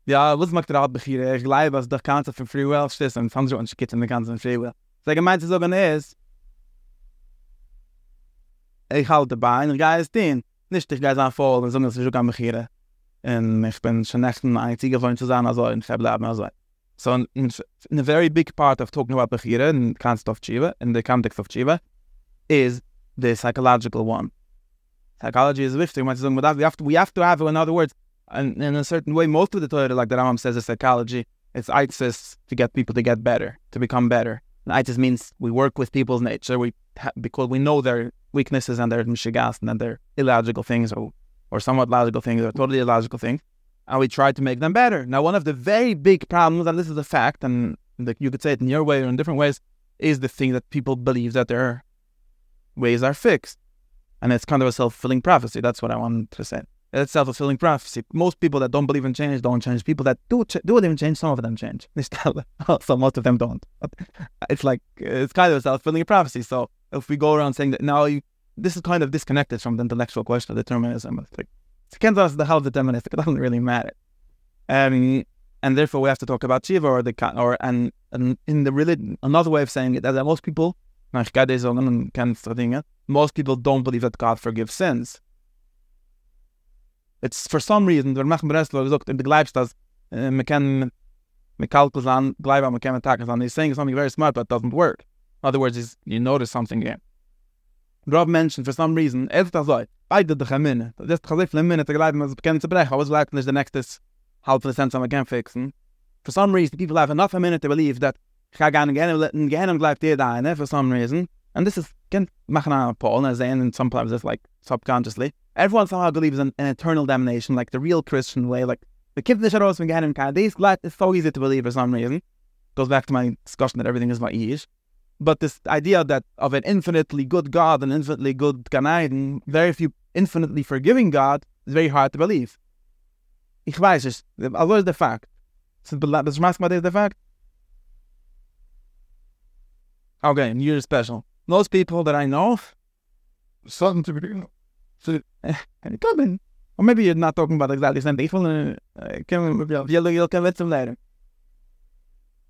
Ja, was macht der begier? Ich glaube, was der Kanzel von Free Will steht und Sandra und Skit in der ganzen Free Will. Sag gemeint zu sagen ist. Ich halte bei einer Geist den. Nicht dich Geist anfallen, sondern sich auch begier. Und ich bin schon echt ein einziger von zu sein, also ich habe bleiben also. So in, in, a very big part of talking about begier in context of Chiva, in the context of Chiva, is the psychological one. Psychology is wichtig, we have to, we have to have, in other words, and in a certain way, most of the Torah, like the Rambam says, is psychology. It's ISIS to get people to get better, to become better. And ISIS means we work with people's nature, we because we know their weaknesses and their mishigas and their illogical things or, or somewhat logical things or totally illogical things, and we try to make them better. Now, one of the very big problems, and this is a fact, and you could say it in your way or in different ways, is the thing that people believe that their ways are fixed. And it's kind of a self fulfilling prophecy. That's what I wanted to say. It's self fulfilling prophecy. Most people that don't believe in change don't change. People that do ch- do believe in change, some of them change. so most of them don't. But it's like it's kind of a self fulfilling prophecy. So if we go around saying that now you, this is kind of disconnected from the intellectual question of determinism. It's like can't us the hell deterministic. It doesn't really matter. Um, and therefore we have to talk about Shiva or the or and, and in the religion another way of saying it is that most people most people don't believe that God forgives sins. It's for some reason, der machen Breslau gesagt, in the Gleibst, dass uh, man kann mit Kalkus an, Gleiber, man kann mit Takas an. He's saying something very smart, but doesn't work. In other words, you notice something again. Rob mentioned, for some reason, er ist das so, beide dich ein Minute. Das ist so Minute, der Gleiber, man kann zu brechen, aber es bleibt nicht der nächste halb Prozent, man kann fixen. For some reason, people have enough a minute to believe that ich kann gar nicht gerne, gerne bleibt dir da eine, for some reason. And this is, can machen an Paul, and saying, and sometimes it's like subconsciously. Everyone somehow believes in an eternal damnation, like the real Christian way, like the kids the shadows from Ganon kind. These glad it's so easy to believe for some reason. Goes back to my discussion that everything is my ish. But this idea that of an infinitely good God and infinitely good Ganaiden, very few infinitely forgiving God, is very hard to believe. Ich weiß es. Also ist der Fakt. Das schmeißt mal der Fakt. Okay, and you're special. Most people that I know, Something to be could be, or maybe you're not talking about exactly the same thing. Uh, you'll, you'll convince them later.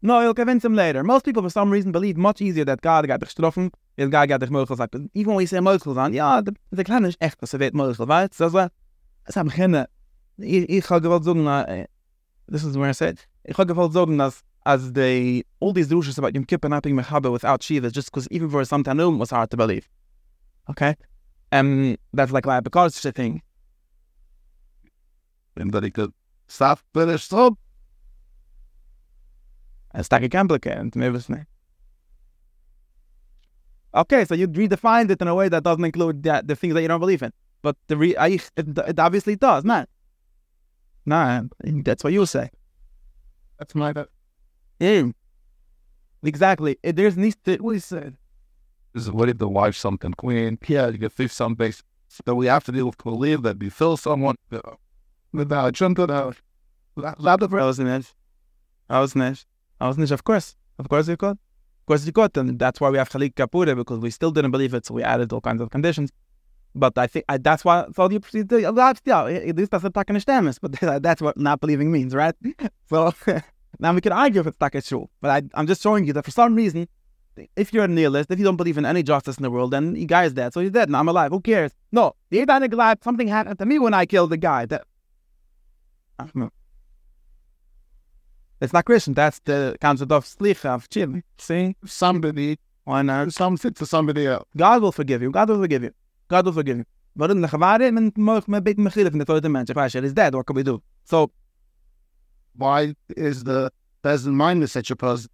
No, you'll convince them later. Most people, for some reason, believe much easier that God got getroffen, weil God got dich möglich gesagt. Even when we say möglich sein, ja, der Kleine ist echt, dass er wird möglich, weißt du? Also, es hat beginnen. Ich, ich habe gewollt sagen, uh, this is where I said, ich habe gewollt sagen, dass as they all these drushes about Yom Kippur not being mechaber without Shiva, just because even for some Tanum was hard to believe. Okay, and um, that's like like because thing. En dat ik dat staf per stop. It's like maybe it's. Okay, so you redefined it in a way that doesn't include the, the things that you don't believe in. But the re- I, it, it obviously does, man. Nah, that's what you say. That's my that. Yeah. Exactly. There's needs to what he said. Is what if the wife something queen? Yeah, you get fish some base. So we have to deal with believe that we fill someone Without jumping out. I was it. I was it. I was. Of course. Of course you could. Of course you could. And that's why we have Khalik Kapura because we still didn't believe it. So we added all kinds of conditions. But I think I, that's why. So you proceed to that's yeah. This doesn't in the but that's what not believing means, right? So now we can argue if it's taka true. But I, I'm just showing you that for some reason, if you're a nihilist, if you don't believe in any justice in the world, then you guy is dead. So he's dead and I'm alive. Who cares? No, the Abrahamic life, something happened to me when I killed the guy. That I don't know. It's not Christian. That's the concept of slicha of chili. See, somebody, why not? something to somebody else. God will forgive you. God will forgive you. God will forgive you. But in the Chavare, mag me bit mechilif in the third dimension. If I said he's dead, what can we do? So, Why is the doesn't mind the such a person?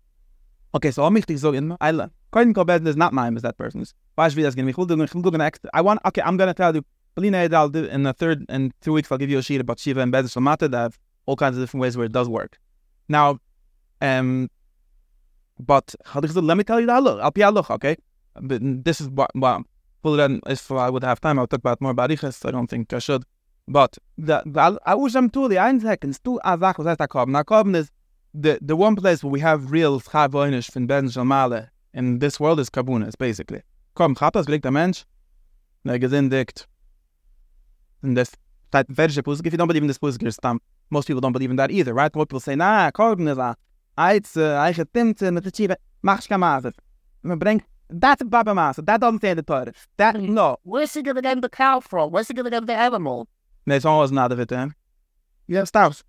okay, so I'm wichtig so in I Koin Kobed is not mine, is that person's. Weißt wie das geht? Ich will dir- ich will. I want, okay, I'm gonna tell you. Belina Edal, do- in the third, in two weeks, I'll give you a sheet about Shiva and Bezos Mata that have all kinds of different ways where it does work. Now, um, but let me tell you the. I'll be halach, okay? But this is what, well, well then, if I would have time, I'll talk about more about. I don't think I should. But the, I'm two the ein seconds, two azach was that Korban. Now is the the one place where we have real Chavoinish from Ben Shalmale in this world is Kabunas, basically. Korban Chapas blickt der Mensch, der gesündigt. Und das, that verische Pusik, if you don't believe in this Pusik, you're stamp. Most people don't believe in that either, right? Most people say, nah, Korban is a, Eitz, Eiche Timte, mit der Tshiva, machst kein Maasef. Man bringt, that's a Baba Maasef, that doesn't say in the Torah. That, mm-hmm. no. Where's he gonna get the cow from? Where's he gonna get the animal? There's always not of it then. Yeah, stops.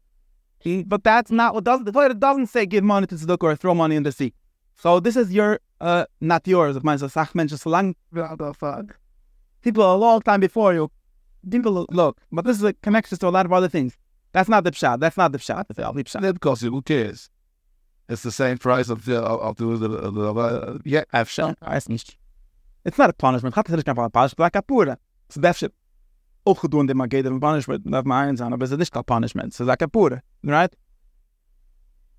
He, but that's not what doesn't, the Torah doesn't say give money to Tzedukah or throw money in the sea. So this is your, uh, not yours, if man says, Sach Menschen, so the fuck? people a long time before you, people look, but this is a connection to a lot of other things. That's not the pshat. That's not the pshat. The Alpi pshat. Because who cares? It's the same price of the of the, the, the, the uh, yeah. I've shown. It's not a punishment. Es nicht einfach ein punishment, like a pura. So that's it. Auch gedoen dem Magede von punishment, darf man eins an, aber es ist nicht a punishment. So like a pura, right?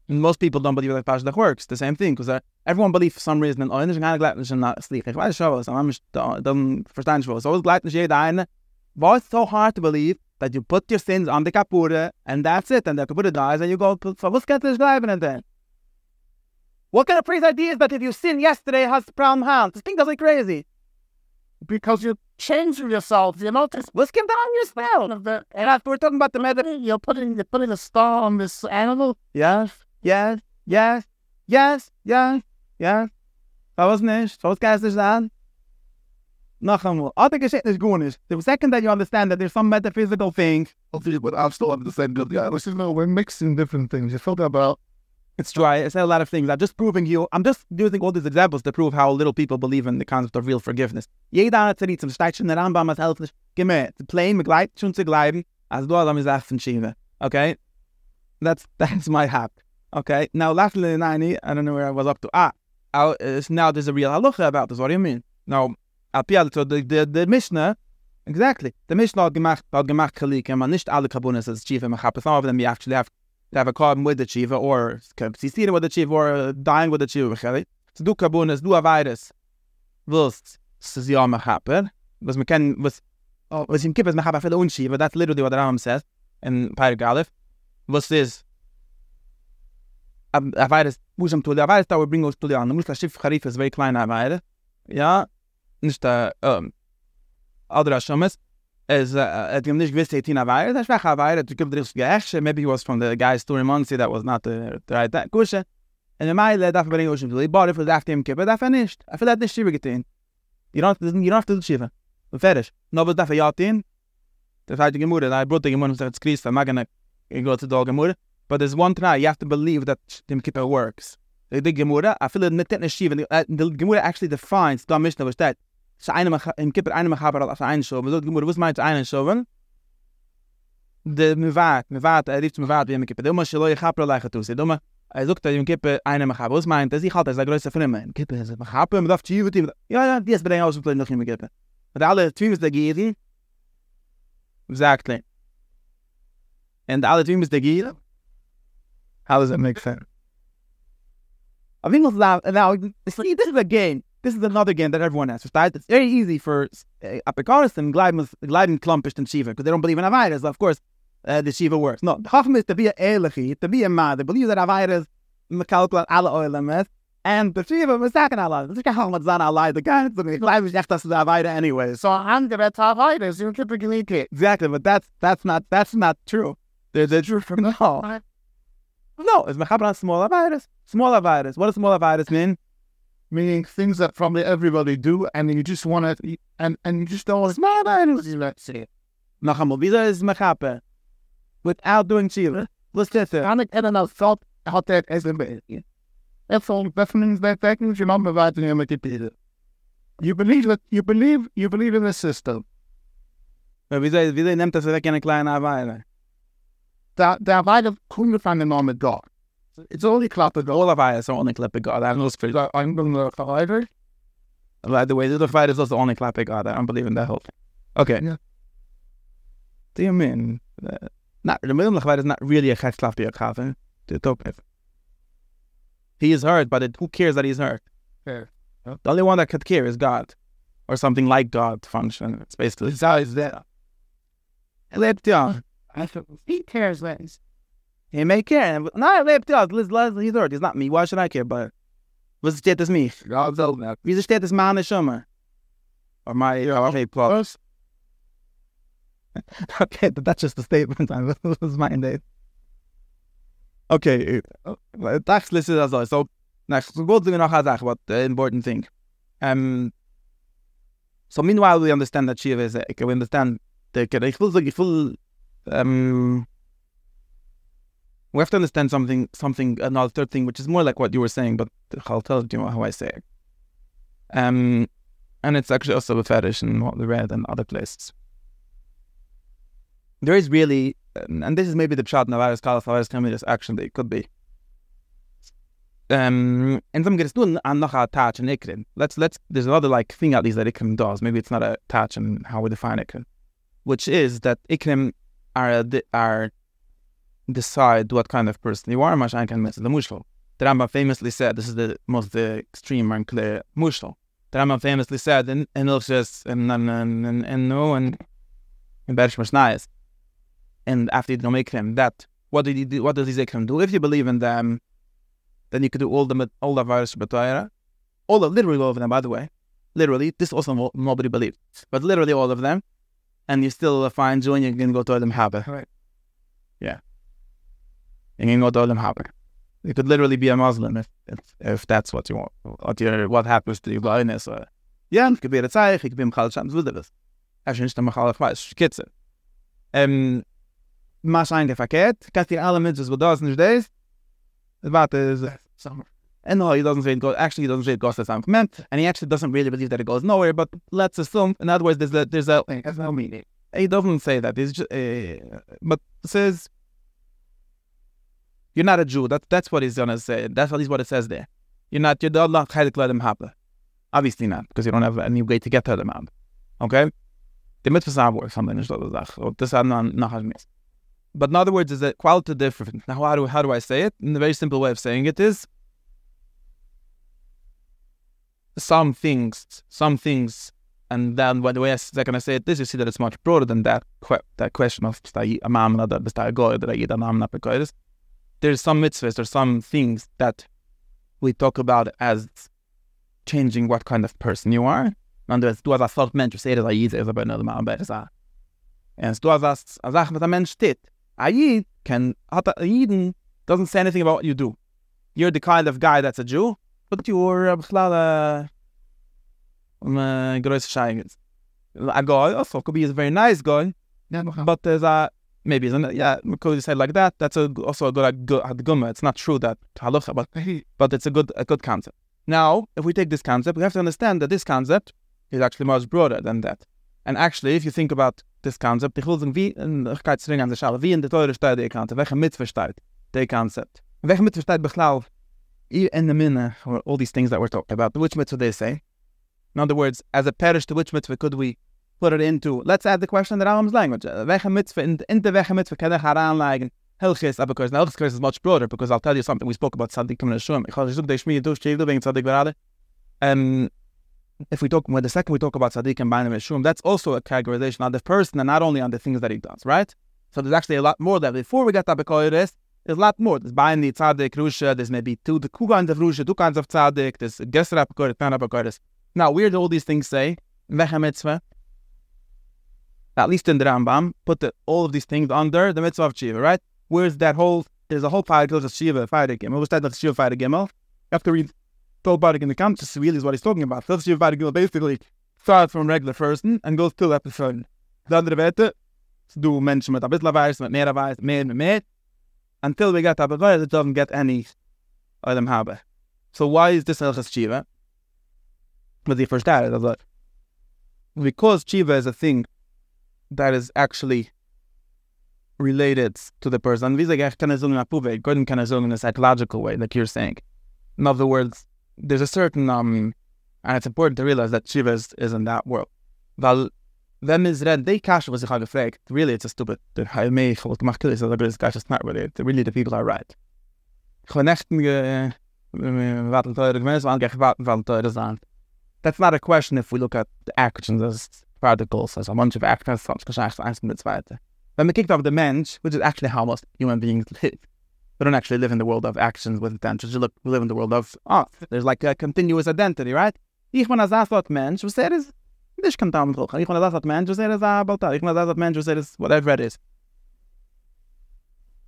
And most people don't believe that Pasha works. The same thing, because uh, everyone believes for some reason in nicht gar nicht gleich nicht in sleep. Ich weiß schon was, aber ich dann verstehe ich was. Gleich nicht jeder eine. Why it's so hard to believe that you put your sins on the kapura and that's it, and the kapura dies and you go, so what's get this bleiben and then? What kind of crazy idea is that if you sin yesterday it has brown hands? This thing does like crazy. Because you change yourself, you know, just Let's get down your spell. the And after we're talking about the meta. you're putting you're putting a star on this animal. Yes, yes, yes, yes, yes, yes. Was nicht. So was kannst du nicht sagen? Noch einmal. Other Geschichte ist gut nicht. The second that you understand that there's some metaphysical thing, But I'm still on the same build. Yeah, Which is no, we're mixing different things. You feel about it's dry. I said a lot of things. I'm just proving you. I'm just using all these examples to prove how little people believe in the concept of real forgiveness. Jeder hat zu zum steigt schon der Rambam als helft nicht. Gemäht. Zu plain, begleitet schon zu bleiben, als du adam ist achten schiebe. Okay? That's, that's my hack. Okay? Now, lastly, Nani, I don't know where I was up to. Ah, I, uh, now there's a real halacha about this. What do you mean? Now, Alpial, so the, the, the Mishnah, exactly. The Mishnah hat gemacht, hat gemacht and man nicht alle kabunas as chief and machap. Some of them you actually have to have a carbon with the chief, or sisira with the chief, or dying with the chief. Okay? So du kabunas, du a virus, es ist ja machap, was man kann, was, oh, was im Kippur ist machap, viele unschiva, that's literally what the Rambam says in Aleph. Was is, a, virus, Busam Tuli, a virus that will bring us to the an, muss a Schiff Charif is very klein a virus, ja, nicht a, um, Adra Shomes, is, uh, et ihm nicht gewiss, et in a virus, das war virus, du gibt dir geächsche, maybe he was from the guy's story Monsi, that was not the, the right, that, kushe, and the Meile, darf bring us to the body for the after him Kippur, darf er nicht, er will hat nicht Shiva getein. You don't, you don't have to do Shiva. Fertig. No, but darf er ja tein, der feite Gemurre, da brought the Gemurre, und sagt, Christa, magana, ich go to the Gemurre, But there's one try, you have to believe that Yom Kippur works. the the gemura i feel the netten and the uh, gemura actually defines the mission was that so eine im kipper eine mach aber also eine so the gemura was meint eine so wenn the mevat mevat er rieft mevat wie im kipper dema shlo ye khapra lekh tu se dema er zukt er im kipper eine mach was meint das? Ich halt das größte film im kipper ist mach aber mit auf tv team ja ja dies bei aus plan noch im kipper und alle twins der geht exactly and alle twims der geht how does it make sense I think it's now, now this is a game. This is another game that everyone has. Right? It's very easy for uh, and Gleiden Gleiden Klumpish and Shiva because they don't believe in a virus. Of course, uh, the Shiva works. No, the is to be a Elechi, to be a man. They believe that a virus mekalkulat alle oilemet. And the Shiva was talking Allah. This guy Hamad Zan Allah, the guy, is echt das a virus anyway. So I'm gonna talk virus. You keep it exactly, but that's that's not that's not true. They're, they're true from no. No, it's mechaber on smaller virus. Smaller virus. What does smaller virus mean? Meaning things that probably everybody do, and you just want to, and and you just don't want to. Virus, let's say. Noch einmal, wieso ist mechaber? Without doing Shiva. Let's test it. Kann ich ändern als Feld, hat er es im Bild. That's all. That means that that means you're not providing him with the bill. You believe that you believe you believe in the system. Wieso, wieso nimmt das weg in eine kleine Weile? That that come from the normal God. It's only clapped the All of virus are only clip God. I don't know if So I'm going to however. By the way, the virus is the only clip God. I don't believe in that whole thing. Okay. Yeah. Do you mean? Uh, not, the middle of is not really a to your coffin. The top He is hurt, but it, who cares that he's hurt? Fair. The only one that could care is God. Or something like God function. It's basically His eyes there. lebt ja. I thought he cares less. He may care. No. Liz, Liz, he's hurt. He's not me. Why should I care? But was steht es mich? God's old now. Wieso steht es meine Schumme? Or my okay, plus. Okay, but that's just a statement. That was mine, Dave. Okay, uh, that's listed as well. So, next, we'll go to the Nachazach, what the important thing. Um, so, meanwhile, we understand that Shiva is a, we understand the, ich will, ich will, um, we have to understand something, something, another third thing, which is more like what you were saying, but I'll tell you how I say it. Um, and it's actually also a fetish in what we read and other places. There is really, and this is maybe the pshat Navaris Kalafavaris Kamiris action it could be. Um, and some get and noch attach and ikrin. Let's let's there's another like thing at least that ikrim does. Maybe it's not a touch and how we define ikrim, which is that ikrim are are decide what kind of person you are. Mashan can miss the mushal. The Rambam famously said this is the most the extreme and clear mushal. The Rambam famously said Ilshis and and and and no and in Berish Mashnayis. And after you don't make them, that what did he do? What does he do? If you believe in them, then you could do all the all the virus b'toyra, all of literally all of them. By the way, literally this also nobody believed, but literally all of them, and you still find joy and you can go to them haber. Right. Yeah. You can go to them haber. You could literally be a Muslim if if, if that's what you want. What your what happens to your blindness. Or, yeah, it could be a tzayich, it could be a mchal shams whatever. Actually, nicht mchal fleisch. Kitze. Um, mas eigentlich verkehrt. Kannst dir alle Mitzvahs, wo das nicht ist. The matter is summer. And no, he doesn't say it goes. Actually, he doesn't say it goes to some and he actually doesn't really believe that it goes nowhere. But let's assume, in other words, there's a there's a has no meaning. he doesn't say that. He's just, uh, but says you're not a Jew. That that's what he's gonna say. That's at least what it says there. You're not. You're not chaylik let him happen. Obviously not, because you don't have any way to get to them out. Okay, the mitzvahs are worth something. The. This are not. But in other words, is a quality different. Now, how do how do I say it? In a very simple way of saying it is some things, some things, and then when the way I'm say this you see that it's much broader than that. That question of a mam that the goy that I eat a mam There's some mitzvahs, there's some things that we talk about as changing what kind of person you are. In other words, du als ein Volk Mensch, sei das a Jid, ist aber nicht mal ein Besser. Und du als eine Sache, was ein Mensch steht. A Yid can, hat a Yidin doesn't say anything about what you do. You're the kind of guy that's a Jew, but you're a bchlal um a gross shaygens. A guy also could be a very nice guy, Yeah, but there's a maybe isn't it? Yeah, because you said like that. That's a, also a good a good a gumma. It's not true that halacha, but but it's a good a good concept. Now, if we take this concept, we have to understand that this concept is actually much broader than that. And actually, if you think about this concept, ich will sagen, wie, ich uh, kann zurück an der Schale, wie in der Teure steht der Concept, welche Mitzvah steht der Concept. Welche Mitzvah steht in the minne, or all these things that we're talking about, which mitzvah they say. In other words, as a parish, to which mitzvah could we put it into? Let's add the question the Rambam's language. Uh, Welche mitzvah, in, the welche mitzvah kann ich heranlegen? Hilchis, uh, because now Hilchis is much broader, because I'll tell you something, we spoke about Tzaddik and Shum. Ich habe gesagt, der Schmied, du, Schild, du, wegen. Um, if we talk, when the second we talk about Tzaddik and Bainim Shum, that's also a categorization on the person and not only on the things that he does, right? So there's actually a lot more there. Before we get to Bekoiris, there's a lot more. There's buying the Tzaddik, Rusha, there's maybe two, the two kinds of Rusha, two kinds of Tzaddik, there's Gesra Bekoiris, Tana Bekoiris. Now, where do all these things say? Welche mitzvah? At least in the Rambam, put the, all of these things under the mitzvah of Shiva, right? Where's that whole, there's a whole paragraph of Shiva, Fire Gimel. What's that of Shiva, Fire Gimel? You have to read told Barak in the context really is what he's talking about. Shiva, Fire Gimel basically starts from regular person and goes till episode. The andere Werte, du Menschen mit ein bisschen Weiß, mit mehr Weiß, mehr, mehr, mehr, until we get Abba it doesn't get any Adam Habe. So why is this Hilchas Shiva? But the first that is that because Chiva is a thing that is actually related to the person. Couldn't es in a psychological way, like you're saying. In other words, there's a certain, um, and it's important to realize that Shiva is, is in that world. Wenn es red, die Kasche, was ich habe gefragt, really, it's a stupid, der Heil mich, was gemacht ist, aber das Kasche ist not really, really the people are right. Ich war nicht, äh, warten teure, gemein, es war eigentlich warten, warten teure sein. That's not a question if we look at the actions as particles, as a bunch of actions, sonst gescheit eins mit zweite. When we kicked off the mensch, which is actually how most human beings live, we don't actually live in the world of actions with intentions. We, live in the world of us. There's like a continuous identity, right? Ich bin a Zasot mensch, was er is, er er whatever it is.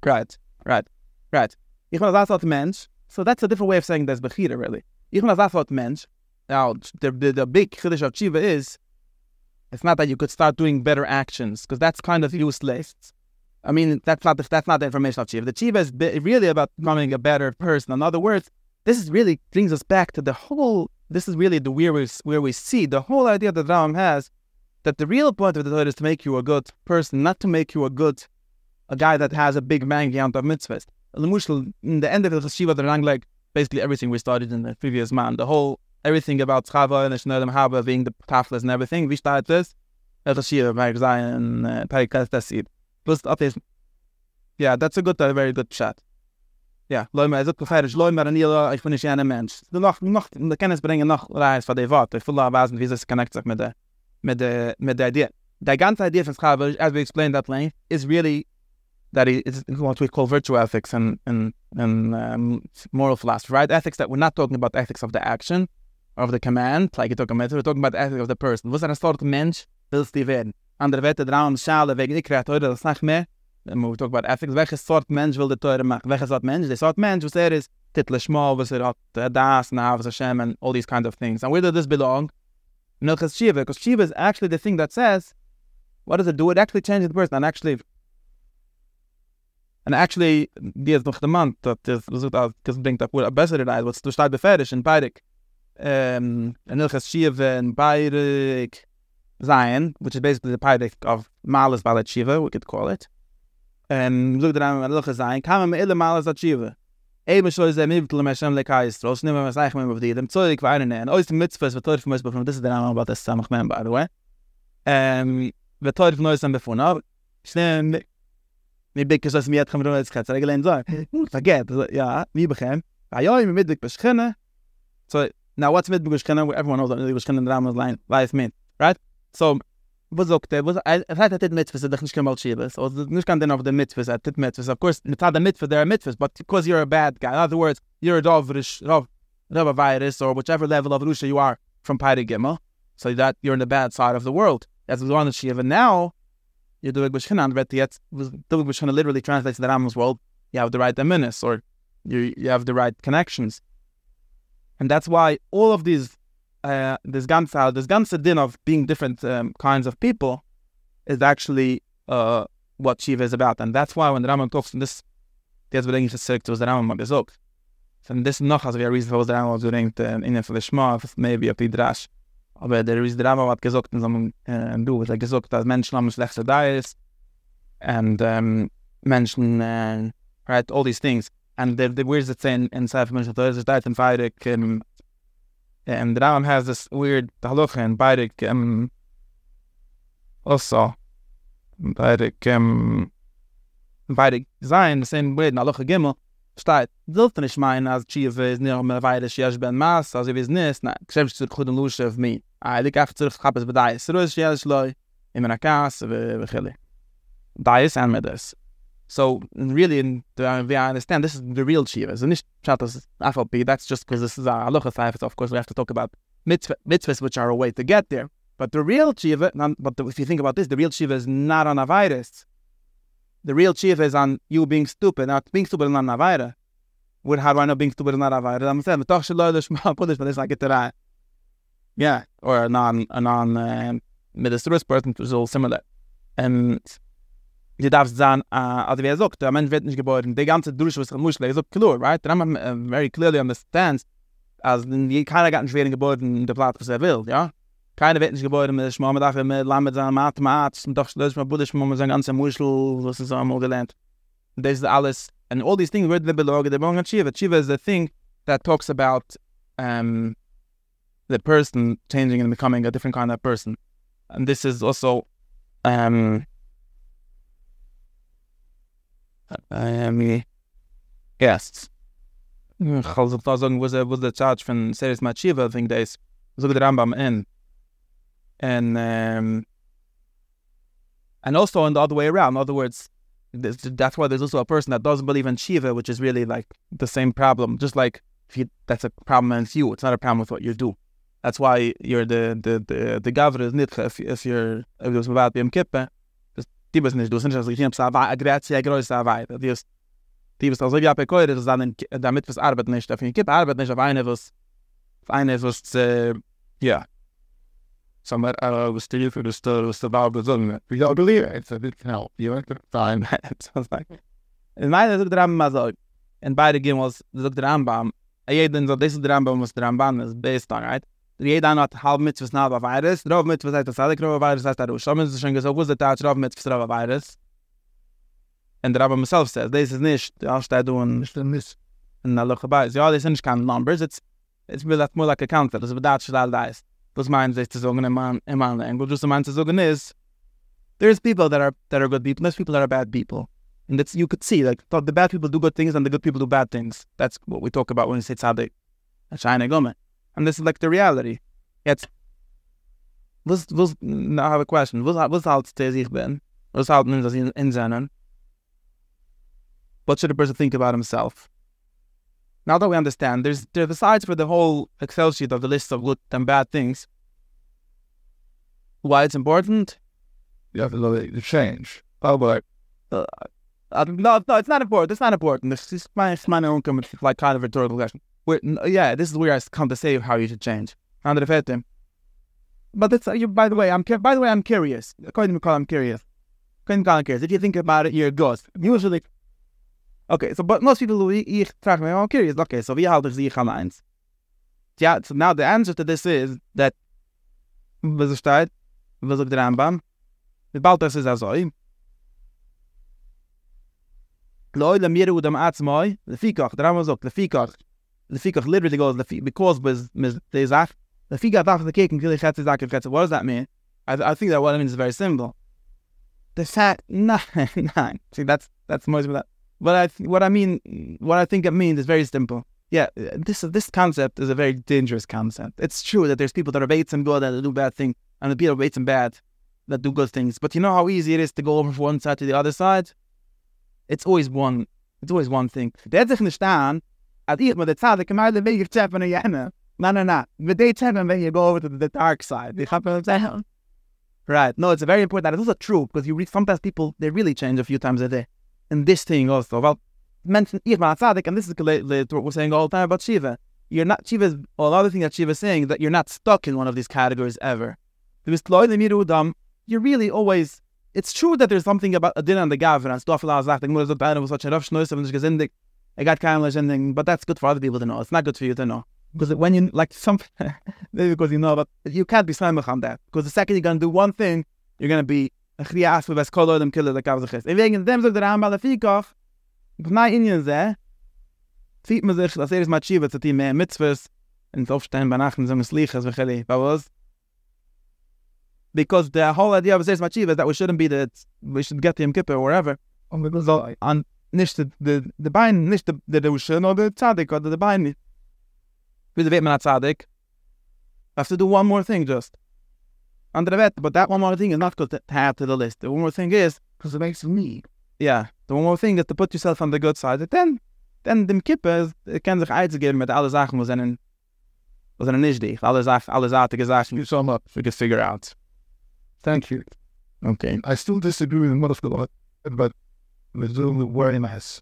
Right, right, right. Ich das Art Mensch. So that's a different way of saying there's Bechira, really. Ich das Art Mensch. Now, the, the, the big Chiddush of Chiva is, it's not that you could start doing better actions, because that's kind of useless. I mean, that's not the, that's not the information of Chiva. The Chiva is really about becoming a better person. In other words, this is really brings us back to the whole. This is really the where we where we see the whole idea that Ram has that the real point of the Torah is to make you a good person, not to make you a good a guy that has a big man count of mitzvahs. In the end of the Shiva, the Rang like basically everything we started in the previous man. The whole everything about Chava and the Shnedim Haba being the taflas and everything. We started this. The Shiva, Perek Zayin, Perek uh, Tesid. Plus, yeah, that's a good, a very good chat. Ja, loy mir zok gefeirisch, loy mir anila, ich bin nicht ein Mensch. Du noch, noch, du kennst bringen noch reis von der Wort. Ich will da wissen, wie es connect sich mit der, mit der, mit der Idee. The ganze idea von Schabel, as we explained that length, is really that it's what we call virtue ethics and and and um, moral philosophy, right? Ethics that we're not talking about ethics of the action, of the command, like you talk about, we're talking about ethics of the person. Was er ein sort Mensch willst du werden? Andere Wette drauen Schale wegen ich kreator, das sag mehr. And we talk about ethics, welche sort mensch will the Torah machen? Welche sort mensch? The sort mensch, was er is, title small, was er hat, das, and Havas Hashem, and all these kind of things. And where does this belong? Milchas Shiva, because Shiva is actually the thing that says, what does it do? It actually changes the person, and actually, and actually, die ist noch der Mann, dat is, versucht, das bringt auch eine bessere Reise, was du steht befehrisch in Peirik, um, in Milchas Shiva, in Peirik, Zion, which is basically the Peirik of Malas Balat Shiva, we could call it. ähm so der Name Loch sein. Kam mir alle mal as achieve. Eben schon ist er mit dem Hashem leka Yisrael, schon nehmen wir sag mir mehr auf die, dem Zeug war weine nähen, ois dem Mitzvah, was teure von uns befunden, das ist der Name, aber das ist samach man, by the way. Ähm, was teure von uns befunden, aber ich nehme, mir bik es as mir hat khamdon als khatz regeln enzo forget ja mi bekhem ayoy mi mit dik beschkhana so now what's mit beschkhana everyone knows that beschkhana drama line life mean right? So was er, was er hat er mit für sich nicht kemal schiebes, oder nicht kann denn auf der mit für er mit für of course mit der mit für der mit but because you're a bad guy, in other words, you're a dovrish, rov virus, or whichever level of Rusha you are from to Gimel, so that you're in the bad side of the world. As the one that she even now, you're doing Bishkinan, but yet, doing Bishkinan literally translates the Rambam's world, you have the right eminis, or you, you have the right connections. And that's why all of these uh, this ganze this ganze din of being different um, kinds of people is actually uh, what Shiva is about, and that's why when the talks in this, that's what English is was the Rambam. And this noch also a reason for the Rambam doing the in the Shema, maybe a Pidrash. Aber der ist der Rambam hat gesagt in so einem äh, Buch, er gesagt, dass Menschen haben schlechte Diets and um, Menschen, uh, right, all these things. And the, the words that say in, in Sefer Mensch, there's a diet and Feirik, um, and the Rambam has this weird halacha in Bairik, um, also, Bairik, um, Bairik Zayin, the same way in halacha Gimel, start Zilf nish mein, as tshiva is near me vayda shiash ben mas, as if is nis, na, kshem shtir chudun lusha of me. I look after tzirf chappas b'dayis, sirus shiash loy, imen akas, v'chili. Dayis and medes. So really, in the way I understand, this is the real Shiva. and Shatas FLP, that's just because this is a Halacha Saifas. Of course, we have to talk about mitzvah, mitzvahs, which are a way to get there. But the real Shiva, but the, if you think about this, the real Shiva is not on a virus. The real Shiva is on you being stupid. Now, being stupid is not a virus. What, how do I know being stupid is not a virus? I'm saying, but this I get to that. Yeah, or a non, a non, um, uh, person, which is all similar. And die darfst sagen, uh, also wie er sagt, der Mensch wird nicht geboren, die ganze Dusche, was er muss, sagt, klar, right? Dann haben uh, very clearly understands, als die, keiner hat nicht werden geboren in der Platz, was er will, ja? Keiner wird nicht geboren mit Schmau, mit dafür mit Lamm, mit seiner Mathematik, mit doch schlösch, mit Buddhisch, mit seiner ganzen Muschel, was so einmal gelernt. Das ist alles, and all these things, where do they belong? They belong to Shiva. Shiva is the thing that talks about um, the person changing and becoming a different kind of person. And this is also um, um, yes. Wo sie, wo sie charge von Series Machiva, I think das, so der Rambam in. And, um, and also in the other way around, in other words, this, that's why there's also a person that doesn't believe in Shiva, which is really like the same problem. Just like if you, that's a problem with you, it's not a problem with what you do. That's why you're the the the the governor is nitche if if you're if it was about Yom Kippur, die bist nicht, du sind nicht, also ich nehme, sei weit, agräts, sei größer, sei weit, die ist, die bist also, ja, per Keure, das dann, äh, damit was arbeit nicht, auf jeden Fall, arbeit nicht auf eine, was, auf eine, was, äh, ja, so, aber, äh, was still für das, was der Bau besungen, we don't believe it, so, it can help, you want to find it, so, it's like, in meine, so, der Rambam, also, in beide gehen, was, so, der Rambam, a jeden, so, this is the Rambam, was der Rambam is based on, right? Jeder hat halb mit was na virus. Drauf mit was heißt das alle grobe virus heißt da schon ist schon gesagt was der drauf mit was virus. And the rabbi himself says this is nicht da steht du und Mr. Miss. in the look about ja this is kind numbers. It's it's really that's more like a count das aber das all das was meint sich zu sagen in man in man language. Just meint zu sagen is there's people that are that are good people. There's people that are bad people. And that's you could see like the the bad people do good things and the good people do bad things. That's what we talk about when we say tzaddik. A shine gomen and this is like the reality jetzt was was now I have a question was was halt steht ich bin was nimmt das in seinen what should a person think about himself? Now that we understand, there's there are the sides for the whole Excel sheet of the list of good and bad things. Why it's important? You have to know the change. Oh, but Uh, no, no, it's not important. It's not important. This is my, it's my own comment, like kind of rhetorical question. N- yeah, this is where I come to say how you should change. The faith But it's, uh, you, by the way, I'm by the way, I'm curious. According to McCall, I'm curious. According to McCall, I'm curious. If you think about it, you're a ghost. Usually, okay. So, but most people who frage me, I'm curious. Okay, so wie halte ich an eins? Yeah, so now the answer to this is that was es steht, was sagt der Rambam? Mit bald das ist also. Loi le mir udam atz moi, le fikach, der Rambam sagt, le fikach, le fikach literally goes, because was mis de zach, le fikach daf the cake and kill chetze zach chetze. What does that mean? I, I think that what it means is very simple. The fact, nah, nah. See, that's that's most of that. What I th- what I mean, what I think it means is very simple. Yeah, this this concept is a very dangerous concept. It's true that there's people that are baits and good that do bad things, and the people baits and bad that do good things. But you know how easy it is to go over from one side to the other side. It's always one. It's always one thing. Der hat sich nicht an, at ich mit der Zahle mal den Weg zeppen in jene. Na na na. Mit der zeppen when you go over to the dark side. Ich hab gesagt. Right. No, it's very important. That It's also true because you read sometimes people they really change a few times a day. And this thing also. Well, mention ich mal tzaddik, and this is what we're saying all the time about Shiva. You're not Shiva's or another thing that Shiva is saying that you're not stuck in one of these categories ever. You're really always. It's true that there's something about a din on the gav and stuff like that. Like, was bad was such a rough schnois and gesindig. I got kind of anything, but that's good for other people to know. It's not good for you to know. Because when you like some, maybe because you know, but you can't be samach on that. Because the second you're gonna do one thing, you're gonna be a chrias with a scholar them killer the kavzachis. And wegen dem sagt der Rambam der auf mein Indien seh, sieht man sich, dass er ist Matschiva zu tun mehr Mitzvahs, und aufstehen bei Nachten so ein Slichas, Chili, bei was? Because the whole idea of Seres Matschiva is that we shouldn't be that we should get the Yom Kippur or the result. on nicht the the the bein nicht the the Dusche nor the tzaddik or the, the bein wie the man tzaddik have to do one more thing just. Under the vet but that one more thing is not good to add to the list. The one more thing is Because it makes me. yeah the one more thing is to put yourself on the good side. Then then dem kippe kann sich einzugeben mit alle Sachen was einen was einen nicht dich alle Sachen alle artige Sachen You so much. we can figure out. Thank you. okay I still disagree with most of the lot, but with very mess.